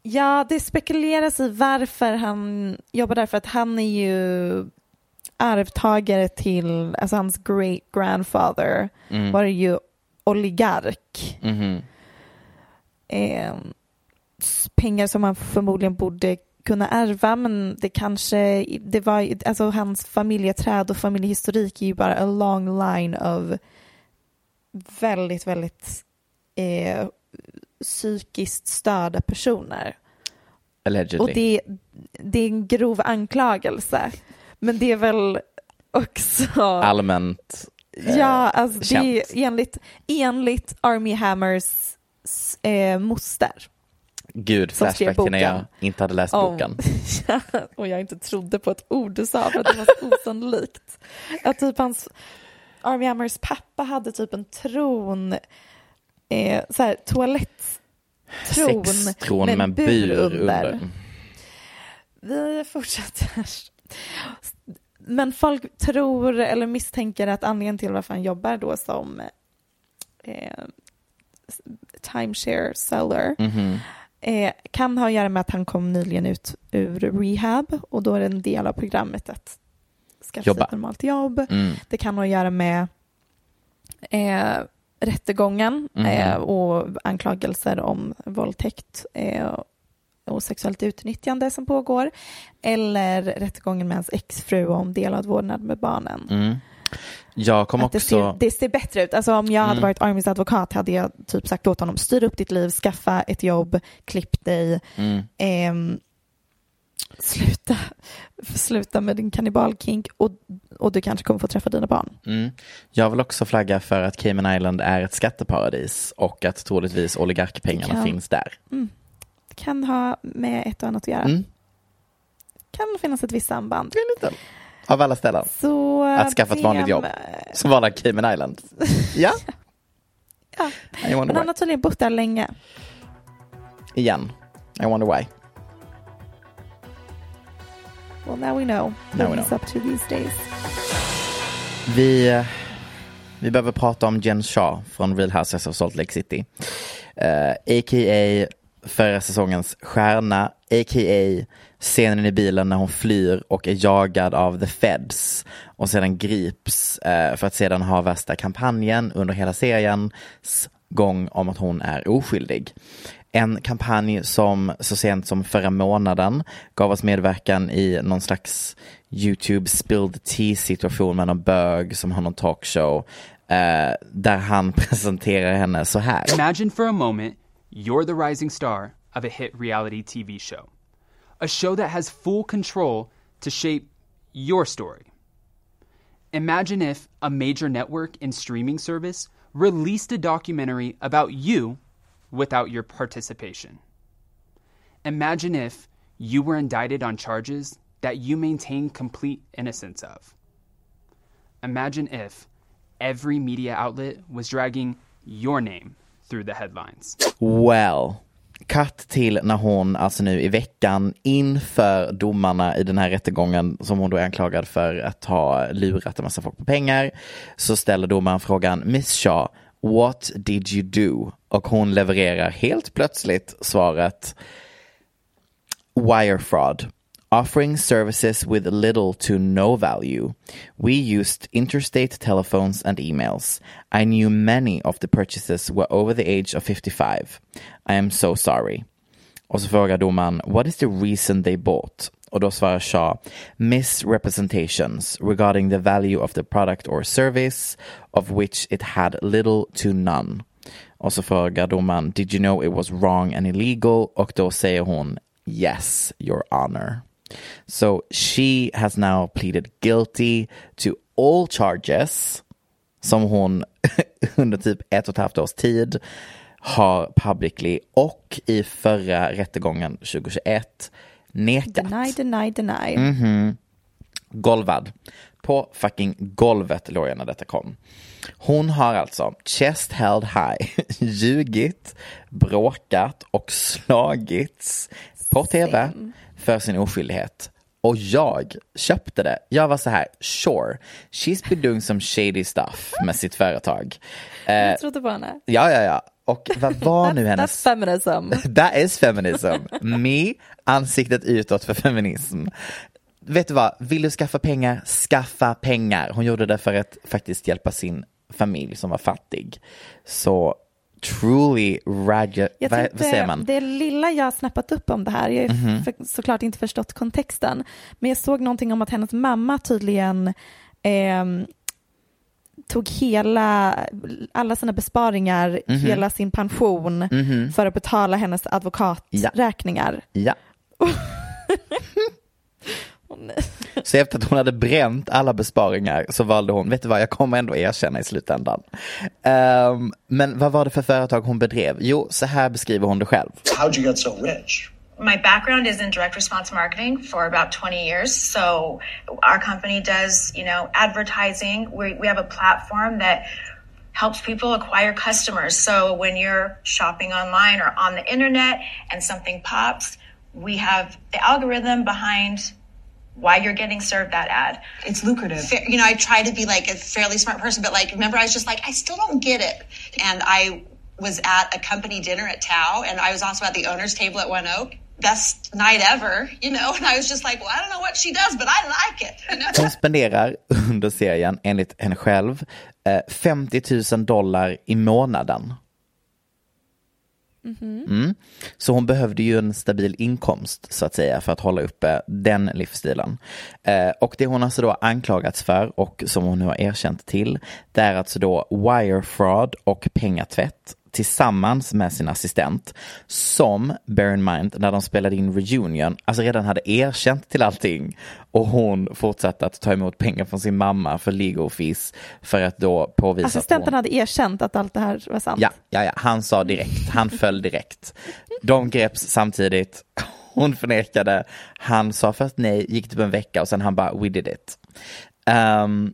Ja, det spekuleras i varför han jobbar där, för att han är ju arvtagare till, alltså hans great grandfather Mm. var ju oligark. Mhm. eh, pengar som han förmodligen borde kunna ärva men det kanske, det var alltså hans familjeträd och familjehistorik är ju bara a long line of väldigt, väldigt eh, psykiskt störda personer. Allegedly. Och det, det är en grov anklagelse. Men det är väl också... Allmänt. Ja, alltså det är känt. enligt, enligt Army Hammers eh, moster. Gud, som skrev flashback till när jag inte hade läst Om- boken. ja, och jag inte trodde på ett ord du sa för att det var så osannolikt. Att typ hans, Army Hammers pappa hade typ en tron, eh, så här toalettron Sextron med med en bur under. Vi fortsätter. Men folk tror eller misstänker att anledningen till varför han jobbar då som eh, timeshare seller Mhm. eh, kan ha att göra med att han kom nyligen ut ur rehab och då är det en del av programmet att skaffa sig ett normalt jobb. Mm. Det kan ha att göra med eh, rättegången Mhm. eh, och anklagelser om våldtäkt eh, och sexuellt utnyttjande som pågår. Eller rättegången med hans exfru om delad vårdnad med barnen. Mm. Jag kom Att det, också... ser, det ser bättre ut. Alltså om jag hade Mm. varit Armys advokat hade jag typ sagt åt honom styr upp ditt liv, skaffa ett jobb, klipp dig, Mm. ehm, sluta, sluta med din kannibalkink och, och du kanske kommer få träffa dina barn. Mm. Jag vill också flagga för att Cayman Island är ett skatteparadis och att troligtvis oligarkpengarna Det finns där. Det kan ha med ett och annat att göra. Mm. kan finnas ett visst samband. Lite. Av alla ställen. Så, Att skaffa ett vanligt jobb. Som var där Cayman Island. Ja. Ja. Men han har tydligen bott där länge. Igen. I wonder why. Well now we know Now what we know. up to these days. Vi, eh, vi behöver prata om Jen Shaw från Real Housewives of Salt Lake City. Uh, A.k.a förra säsongens stjärna, a.k.a. scenen i bilen när hon flyr och är jagad av the feds och sedan grips eh, för att sedan ha värsta kampanjen under hela seriens gång om att hon är oskyldig. En kampanj som så sent som förra månaden gav oss medverkan i någon slags YouTube spilled tea situation med någon bög som har någon talkshow. eh, där han presenterar henne så här. Imagine for a moment you're the rising star of a hit reality TV show. A show that has full control to shape your story. Imagine if a major network and streaming service released a documentary about you without your participation. Imagine if you were indicted on charges that you maintain complete innocence of. Imagine if every media outlet was dragging your name through the headlines. Well. Cut till när hon, alltså nu i veckan, inför domarna i den här rättegången som hon då är anklagad för att ha lurat en massa folk på pengar, så ställer domaren frågan Miss Shaw, what did you do? Och hon levererar helt plötsligt svaret Wire fraud. Offering services with little to no value. We used interstate telephones and emails. I knew many of the purchases were over the age of 55. I am so sorry. Och så frågar domaren, what is the reason they bought? Och då svarar Shaw, misrepresentations regarding the value of the product or service of which it had little to none. Och så frågar domaren, did you know it was wrong and illegal? Och då säger hon, yes, your honor. So she has now pleaded guilty to all charges som hon under typ ett och ett halvt års tid har publicly och i förra rättegången 2021 nekat. Deny, deny, deny. Mhm. Golvad. På fucking golvet låg jag när detta kom. Hon har alltså chest held high, ljugit, bråkat och slagits på tv för sin oskyldighet. Och jag köpte det. Jag var så här, sure, she's been doing some shady stuff med sitt företag. Eh, Jag trodde på henne. ja, ja, ja. Och vad var nu hennes... That's feminism. That is feminism. Me, ansiktet utåt för feminism. Vet du vad, vill du skaffa pengar, skaffa pengar. Hon gjorde det för att faktiskt hjälpa sin familj som var fattig. Så truly Jag vad, vad säger man? Det lilla jag har snappat upp om det här, jag har Mhm. för, såklart inte förstått kontexten, men jag såg någonting om att hennes mamma tydligen ehm, tog hela, alla sina besparingar, Mhm. hela sin pension Mhm. för att betala hennes advokaträkningar. Ja. Åh, nej. Så efter att hon hade bränt alla besparingar så valde hon, vet du vad, jag kommer ändå erkänna i slutändan. Ehm, men vad var det för företag hon bedrev? Jo, så här beskriver hon det själv. How'd you get so rich? My background is in direct response marketing for about 20 years. So our company does, you know, advertising. We, we have a platform that helps people acquire customers. So when you're shopping online or on the internet and something pops, we have the algorithm behind why you're getting served that ad. It's lucrative. Fa- you know, I try to be like a fairly smart person, but like, remember, I was just like, I still don't get it. And I was at a company dinner at Tao, and I was also at the owner's table at One Oak. Best night ever, you know. And I was just like, well, I don't know what she does, but I like it. You know? Hon spenderar under serien, enligt henne själv, eh, 50 000 dollar i månaden. Mm-hmm. Mm. Så hon behövde ju en stabil inkomst så att säga för att hålla uppe den livsstilen. Eh, och det hon alltså då anklagats för och som hon nu har erkänt till det är alltså då wire fraud och pengatvätt tillsammans med sin assistent som, bear in mind, när de spelade in reunion, alltså redan hade erkänt till allting och hon fortsatte att ta emot pengar från sin mamma för legal fees för att då påvisa att hon... Assistenten hade erkänt att allt det här var sant. Ja, ja, ja, han sa direkt, han föll direkt. De greps samtidigt, hon förnekade, han sa först nej, gick typ en vecka och sen han bara we did it. Ehm,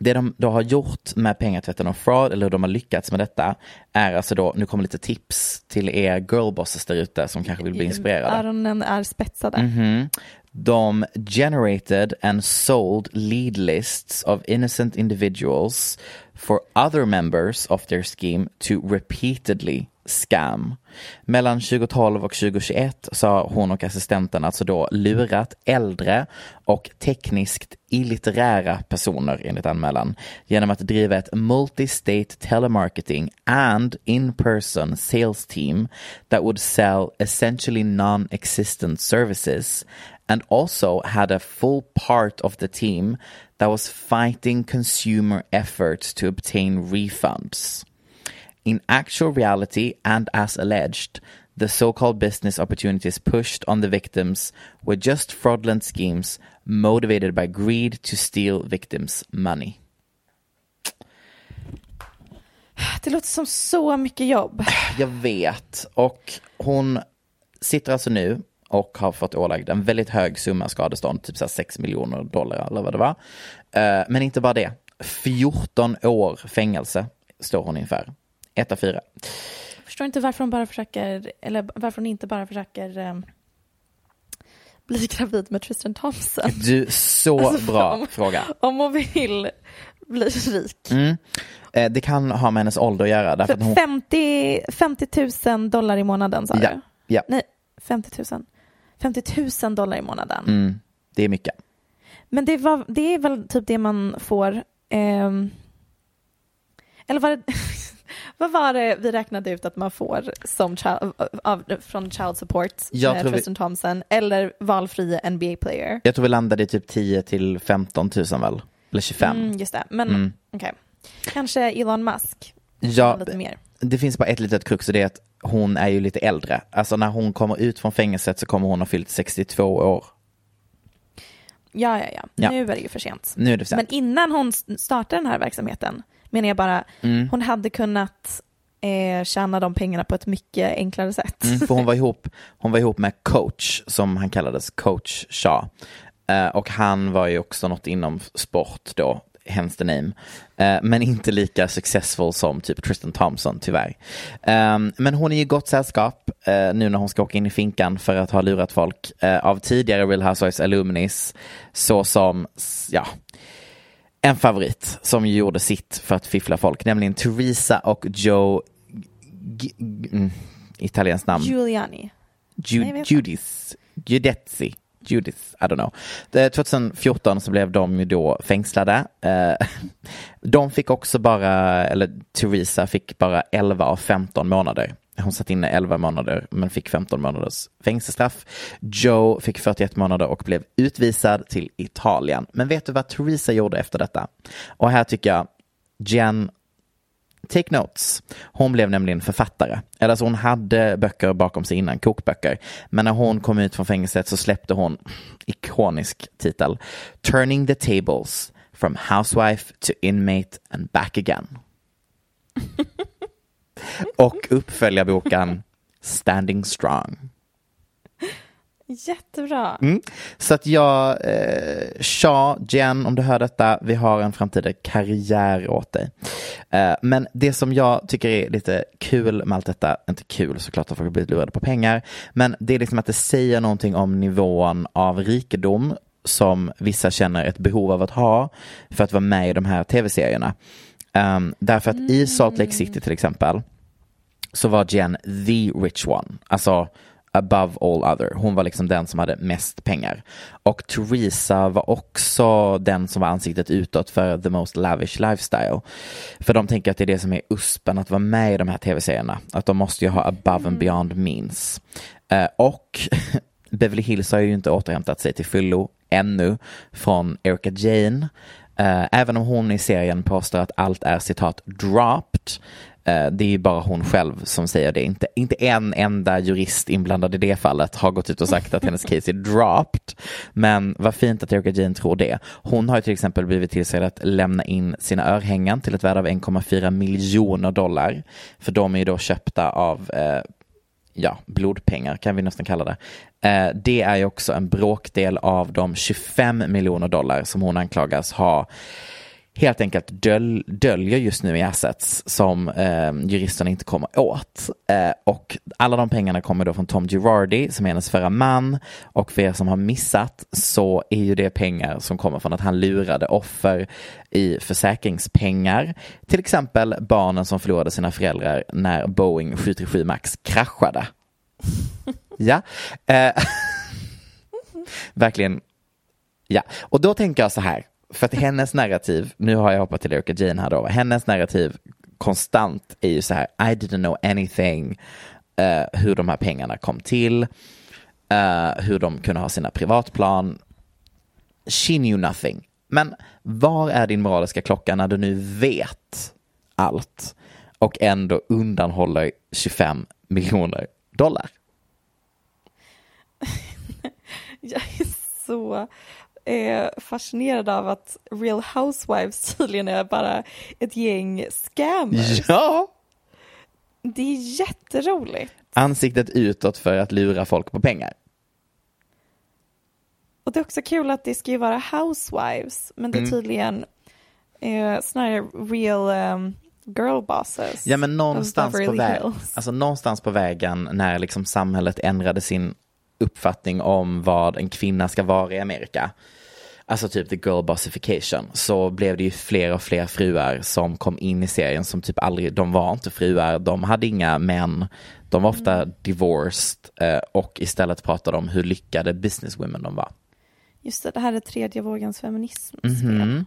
det de då har gjort med pengatvätten och fraud, eller hur de har lyckats med detta, är alltså då, nu kommer lite tips till er girlbosses där ute som kanske vill bli inspirerade. Öronen är spetsade. Mhm. De generated and sold lead lists of innocent individuals for other members of their scheme to repeatedly scam. Mellan 2012 och 2021 så har hon och assistenten alltså då lurat äldre och tekniskt illitterära personer enligt anmälan genom att driva ett multi-state telemarketing and in-person sales team that would sell essentially non-existent services and also had a full part of the team that was fighting consumer efforts to obtain refunds. In actual reality, and as alleged, the so called business opportunities pushed on the victims were just fraudulent schemes motivated by greed to steal victims' money. Det låter som så mycket jobb. Jag vet. Och hon sitter alltså nu och har fått ålagd en väldigt hög summa skadestånd, typ så 6 miljoner dollar eller vad det var. Eh, Men inte bara det. 14 år fängelse står hon inför. Ett av fyra. Jag förstår inte varför hon bara försöker, eller varför hon inte bara försöker um, bli gravid med Tristan Thompson. Du, så Alltså, bra om- fråga. Om hon vill bli rik. Mm. Eh, Det kan ha med hennes ålder att göra. Därför att För hon, 50, 50 000 dollar i månaden sa Ja, du? ja. Nej, 50 000. 50 000 dollar i månaden. mm, det är mycket. Men det, var, det är väl typ det man får. ehm, eller var det, vad var det vi räknade ut att man får som child, av, från child support Jag med tror vi- Tristan Thompson eller valfri NBA-player? Jag tror vi landade i typ 10 till 15 000 väl? Eller 25. Mm, just det, men Mm. okej. Kanske Elon Musk. Ja, lite mer. Det finns bara ett litet krux och det är att hon är ju lite äldre. Alltså när hon kommer ut från fängelset så kommer hon ha fyllt 62 år. Ja, ja, ja, Ja. Nu är det ju för sent. Nu är det för Men sent. innan hon startade den här verksamheten menar jag bara, Mm. hon hade kunnat eh, tjäna de pengarna på ett mycket enklare sätt. Mm, för hon var, ihop, hon var ihop med coach, som han kallades, coach Shaw. Eh, och han var ju också något inom sport då, hence the name. Eh, men inte lika successful som typ Tristan Thompson, tyvärr. Eh, men hon är i gott sällskap eh, nu när hon ska åka in i finkan för att ha lurat folk eh, av tidigare Real Housewives alumnis, såsom, ja, en favorit som gjorde sitt för att fiffla folk, nämligen Teresa och Joe G- mm, italienskt namn. Giuliani. Ju- Nej. Judis, Judetzi, Judith, I don't know. 2014 så blev de ju då fängslade. Eh, de fick också bara, eller Theresa fick bara 11 av 15 månader. Hon satt inne 11 månader men fick 15 månaders fängelsestraff. Joe fick 41 månader och blev utvisad till Italien. Men vet du vad Theresa gjorde efter detta? Och här tycker jag Jen Take notes. Hon blev nämligen författare. Eller alltså hon hade böcker bakom sig innan, kokböcker. Men när hon kom ut från fängelset så släppte hon ikonisk titel. Turning the tables from housewife to inmate and back again. Och uppföljarboken Standing strong. Jättebra. Mm. Så att jag, eh, Sha, Jen, om du hör detta, vi har en framtida karriär åt dig. Eh, men det som jag tycker är lite kul med allt detta, inte kul såklart att folk har blivit lurade på pengar, men det är liksom att det säger någonting om nivån av rikedom som vissa känner ett behov av att ha för att vara med i de här tv-serierna. Um, därför att i Salt Lake City till exempel, så var Jen the rich one. Alltså above all other. Hon var liksom den som hade mest pengar. Och Theresa var också den som var ansiktet utåt för the most lavish lifestyle. För de tänker att det är det som är uspen att vara med i de här tv-serierna. Att de måste ju ha above and beyond means. Eh, och Beverly Hills har ju inte återhämtat sig till fullo ännu från Erika Jane. Eh, även om hon i serien påstår att allt är citat dropped. Eh, det är ju bara hon själv som säger det. Inte, inte en enda jurist inblandad i det fallet har gått ut och sagt att hennes case är dropped. Men vad fint att Erika Jane tror det. Hon har ju till exempel blivit tillsagd att lämna in sina örhängen till ett värde av 1,4 miljoner dollar. För de är ju då köpta av eh, ja, blodpengar kan vi nästan kalla det. Eh, det är ju också en bråkdel av de 25 miljoner dollar som hon anklagas ha helt enkelt döl, döljer just nu i assets som eh, juristerna inte kommer åt. Eh, och alla de pengarna kommer då från Tom Girardi som är hennes förra man. Och för er som har missat så är ju det pengar som kommer från att han lurade offer i försäkringspengar. Till exempel barnen som förlorade sina föräldrar när Boeing 737 Max kraschade. Ja. Eh, verkligen. Ja, och då tänker jag så här. För att hennes narrativ, nu har jag hoppat till Erika Jane här då, hennes narrativ konstant är ju så här, I didn't know anything, uh, hur de här pengarna kom till. uh, hur de kunde ha sina privatplan. She knew nothing. Men var är din moraliska klocka när du nu vet allt och ändå undanhåller 25 miljoner dollar? Jag är så eh, fascinerad av att Real Housewives tydligen är bara ett gäng scammers. Ja! Det är jätteroligt. Ansiktet utåt för att lura folk på pengar. Och det är också kul att det ska ju vara housewives, men det är Mm. tydligen eh, snarare real um, girl bosses. Ja men någonstans på, väg, alltså, någonstans på vägen när liksom samhället ändrade sin uppfattning om vad en kvinna ska vara i Amerika. Alltså typ the girl bossification. Så blev det ju fler och fler fruar som kom in i serien som typ aldrig, de var inte fruar, de hade inga män. De var ofta divorced eh, och istället pratade om hur lyckade businesswomen de var. Just det, det här är tredje vågens feminism. Mhm.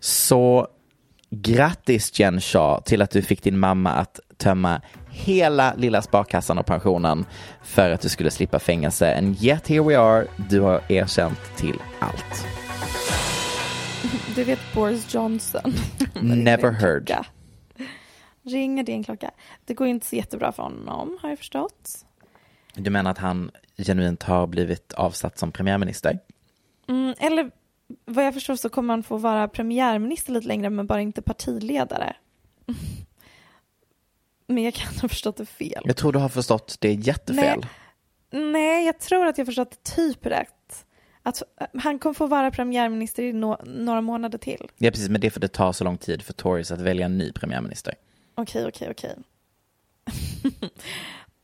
Så grattis Jen Shaw till att du fick din mamma att tömma hela lilla sparkassan och pensionen för att du skulle slippa fängelse. And yet here we are, du har erkänt till allt. Du vet Boris Johnson. Never heard. Ringer din klocka. Det går inte så jättebra för honom har jag förstått. Du menar att han genuint har blivit avsatt som premiärminister? Mm, eller vad jag förstår så kommer han få vara premiärminister lite längre men bara inte partiledare. Men jag kan ha förstått det fel. Jag tror du har förstått det jättefel. Nej, jag tror att jag förstått det typ rätt. Att eh, han kommer få vara premiärminister i no- några månader till. Ja precis, men det är för att det tar så lång tid för Tories att välja en ny premiärminister. Okej, okej, okej.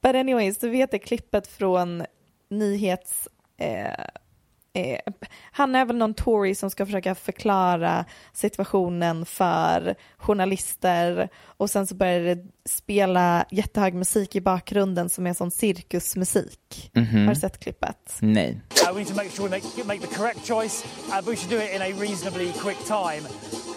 But anyways, du vet det klippet från nyhets... Eh, eh, han är väl någon Tory som ska försöka förklara situationen för journalister och sen så börjar det spela jättehög musik i bakgrunden som är sån cirkusmusik. Mhm. Har du sett klippet? Nej. Uh, we need to make sure we make, make the correct choice, uh, but we should do it in a reasonably quick time.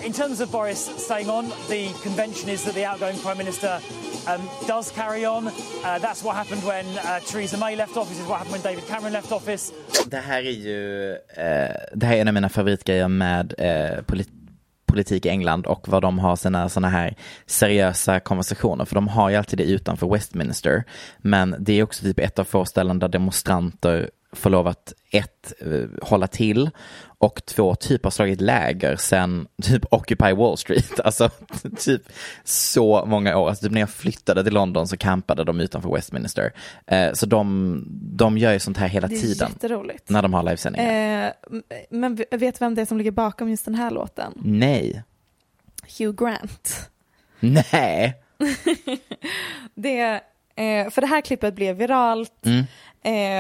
In terms of Boris staying on, the convention is that the outgoing Prime Minister um, does carry on. Uh, that's what happened when uh, Theresa May left office, is what happened when David Cameron left office. Det här är ju, eh, det här är en av mina favoritgrejer med eh, polit politik i England och vad de har sina sådana här seriösa konversationer. För de har ju alltid det utanför Westminster. Men det är också typ ett av få ställen där demonstranter får lov att ett, eh, hålla till och två, typ har slagit läger sen typ Occupy Wall Street. Alltså typ så många år. Alltså typ när jag flyttade till London så campade de utanför Westminster. Eh, så de, de gör ju sånt här hela Det är tiden. jätteroligt. När de har livesändningar. Eh, men vet du vem det är som ligger bakom just den här låten? Nej. Hugh Grant. Nej. Det, eh, för det här klippet blev viralt Mm.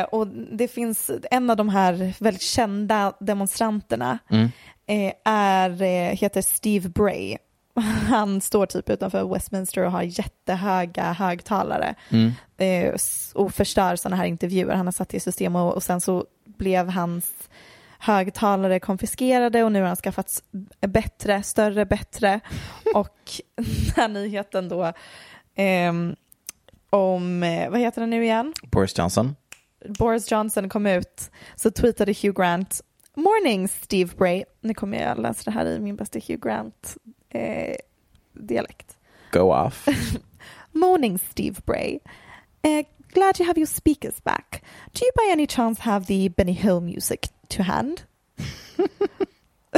eh, och det finns en av de här väldigt kända demonstranterna Mm. eh, är, eh, heter Steve Bray. Han står typ utanför Westminster och har jättehöga högtalare Mm. eh, och förstör sådana här intervjuer. Han har satt i system och, och sen så blev hans högtalare konfiskerade och nu har han skaffat bättre, större, bättre. Och den här nyheten då ehm, om, eh, vad heter den nu igen? Boris Johnson. Boris Johnson kom ut så tweetade Hugh Grant Morning Steve Bray. Nu kommer jag läsa det här i min bästa Hugh Grant eh, dialekt. Go off. Morning Steve Bray. Uh, glad you have your speakers back. Do you by any chance have the Benny Hill music to hand?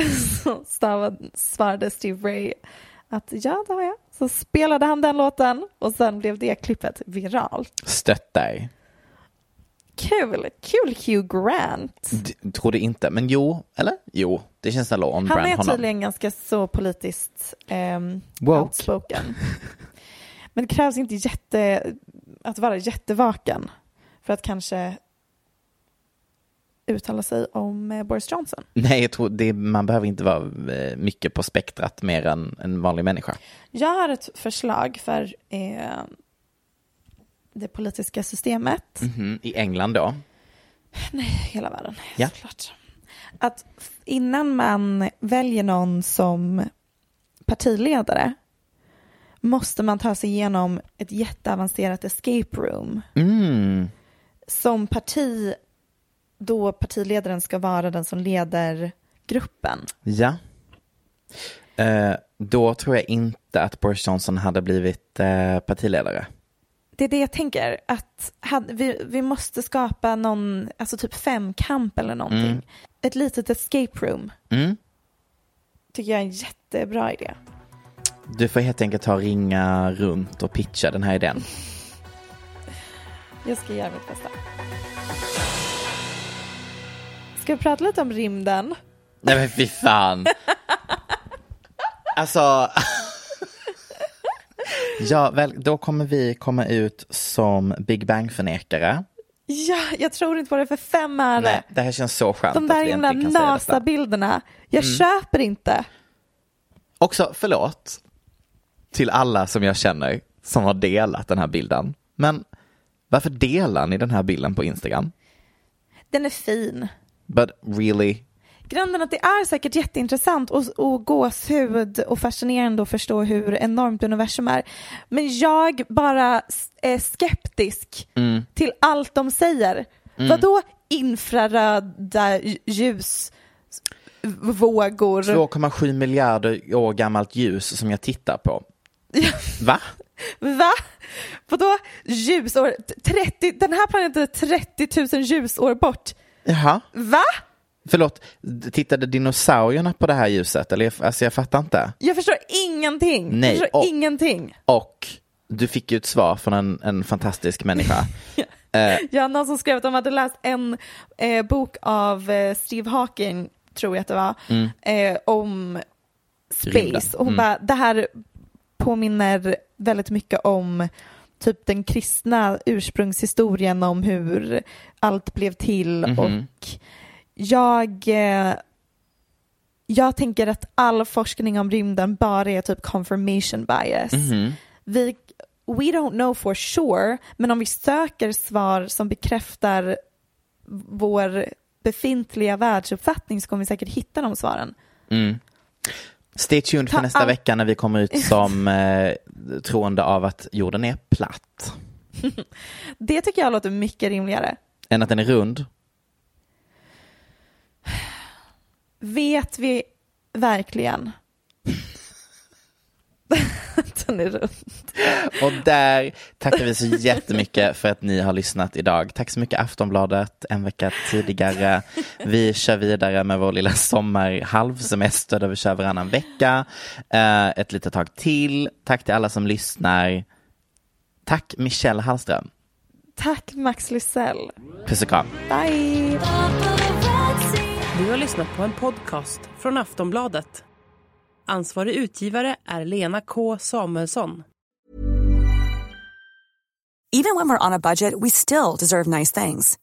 Så svarade Steve Bray att ja, det har jag. Så spelade han den låten och sen blev det klippet viralt. Stöttar. Kul, kul Hugh Grant. D- tror det inte, men jo, eller? Jo, det känns ändå on Han brand är honom. tydligen ganska så politiskt um, Woke. outspoken. Men det krävs inte jätte, att vara jättevaken för att kanske uttala sig om eh, Boris Johnson. Nej, jag tror det, man behöver inte vara eh, mycket på spektrat mer än en vanlig människa. Jag har ett förslag för eh, det politiska systemet, Mhm, I England då? nej, hela världen, Ja. såklart. Att innan man väljer någon som partiledare måste man ta sig igenom ett jätteavancerat escape room Mm. som parti då partiledaren ska vara den som leder gruppen. Ja. Eh, då tror jag inte att Boris Johnson hade blivit eh, partiledare. Det är det jag tänker, att hade, vi, vi måste skapa någon, alltså typ femkamp eller någonting. Mm. Ett litet escape room. Mm. Tycker jag är en jättebra idé. Du får helt enkelt ta ringa runt och pitcha den här idén. Jag ska göra mitt bästa. Ska vi prata lite om rymden? Nej men fy fan. Alltså. ja, väl, då kommer vi komma ut som Big Bang-förnekare. Ja, jag tror inte på det för fem öre. Nej, det här känns så skönt De där himla. NASA-bilderna. Jag Mm. köper inte. Också, förlåt, till alla som jag känner som har delat den här bilden. Men varför delar ni den här bilden på Instagram? Den är fin. But really? Grunden att det är säkert jätteintressant och, och gåshud och fascinerande att förstå hur enormt universum är. Men jag bara är skeptisk Mm. till allt de säger. Mm. Vadå infraröda ljus, vågor? 2,7 miljarder år gammalt ljus som jag tittar på. Va? Va? Vadå ljusår? 30, den här planeten är 30 000 ljusår bort. Jaha? Va? Förlåt, tittade dinosaurierna på det här ljuset? Eller, jag- alltså jag fattar inte. Jag förstår ingenting. Nej, Jag förstår och- ingenting. Och du fick ju ett svar från en, en fantastisk människa. eh, Ja, någon som skrev att de hade läst en eh, bok av eh, Steve Hawking, tror jag att det var, Mm. eh, om Rymden. space. Och hon Mm. bara, det här påminner väldigt mycket om typ den kristna ursprungshistorien om hur allt blev till Mhm. och jag eh, jag tänker att all forskning om rymden bara är typ confirmation bias. mhm. Vi, we don't know for sure, men om vi söker svar som bekräftar vår befintliga världsuppfattning så kommer vi säkert hitta de svaren. Mm. Stay tuned för Ta nästa all- vecka när vi kommer ut som eh, troende av att jorden är platt. Det tycker jag låter mycket rimligare. Än att den är rund. Vet vi verkligen den är rund? Och där tackar vi så jättemycket för att ni har lyssnat idag. Tack så mycket Aftonbladet en vecka tidigare. Vi kör vidare med vår lilla sommarhalvsemester där vi kör varannan vecka. Eh, ett litet tag till. Tack till alla som lyssnar. Tack Michelle Hallström. Tack Max Lysell. Puss och kram. Bye! Du har lyssnat på en podcast från Aftonbladet. Ansvarig utgivare är Lena K Samuelsson. Even when we're on a budget, we still deserve nice things.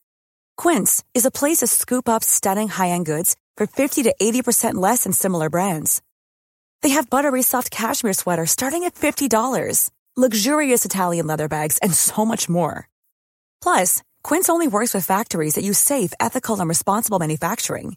Quince is a place to scoop up stunning high-end goods for 50 to 80% less than similar brands. They have buttery soft cashmere sweaters starting at $50, luxurious Italian leather bags, and so much more. Plus, Quince only works with factories that use safe, ethical, and responsible manufacturing.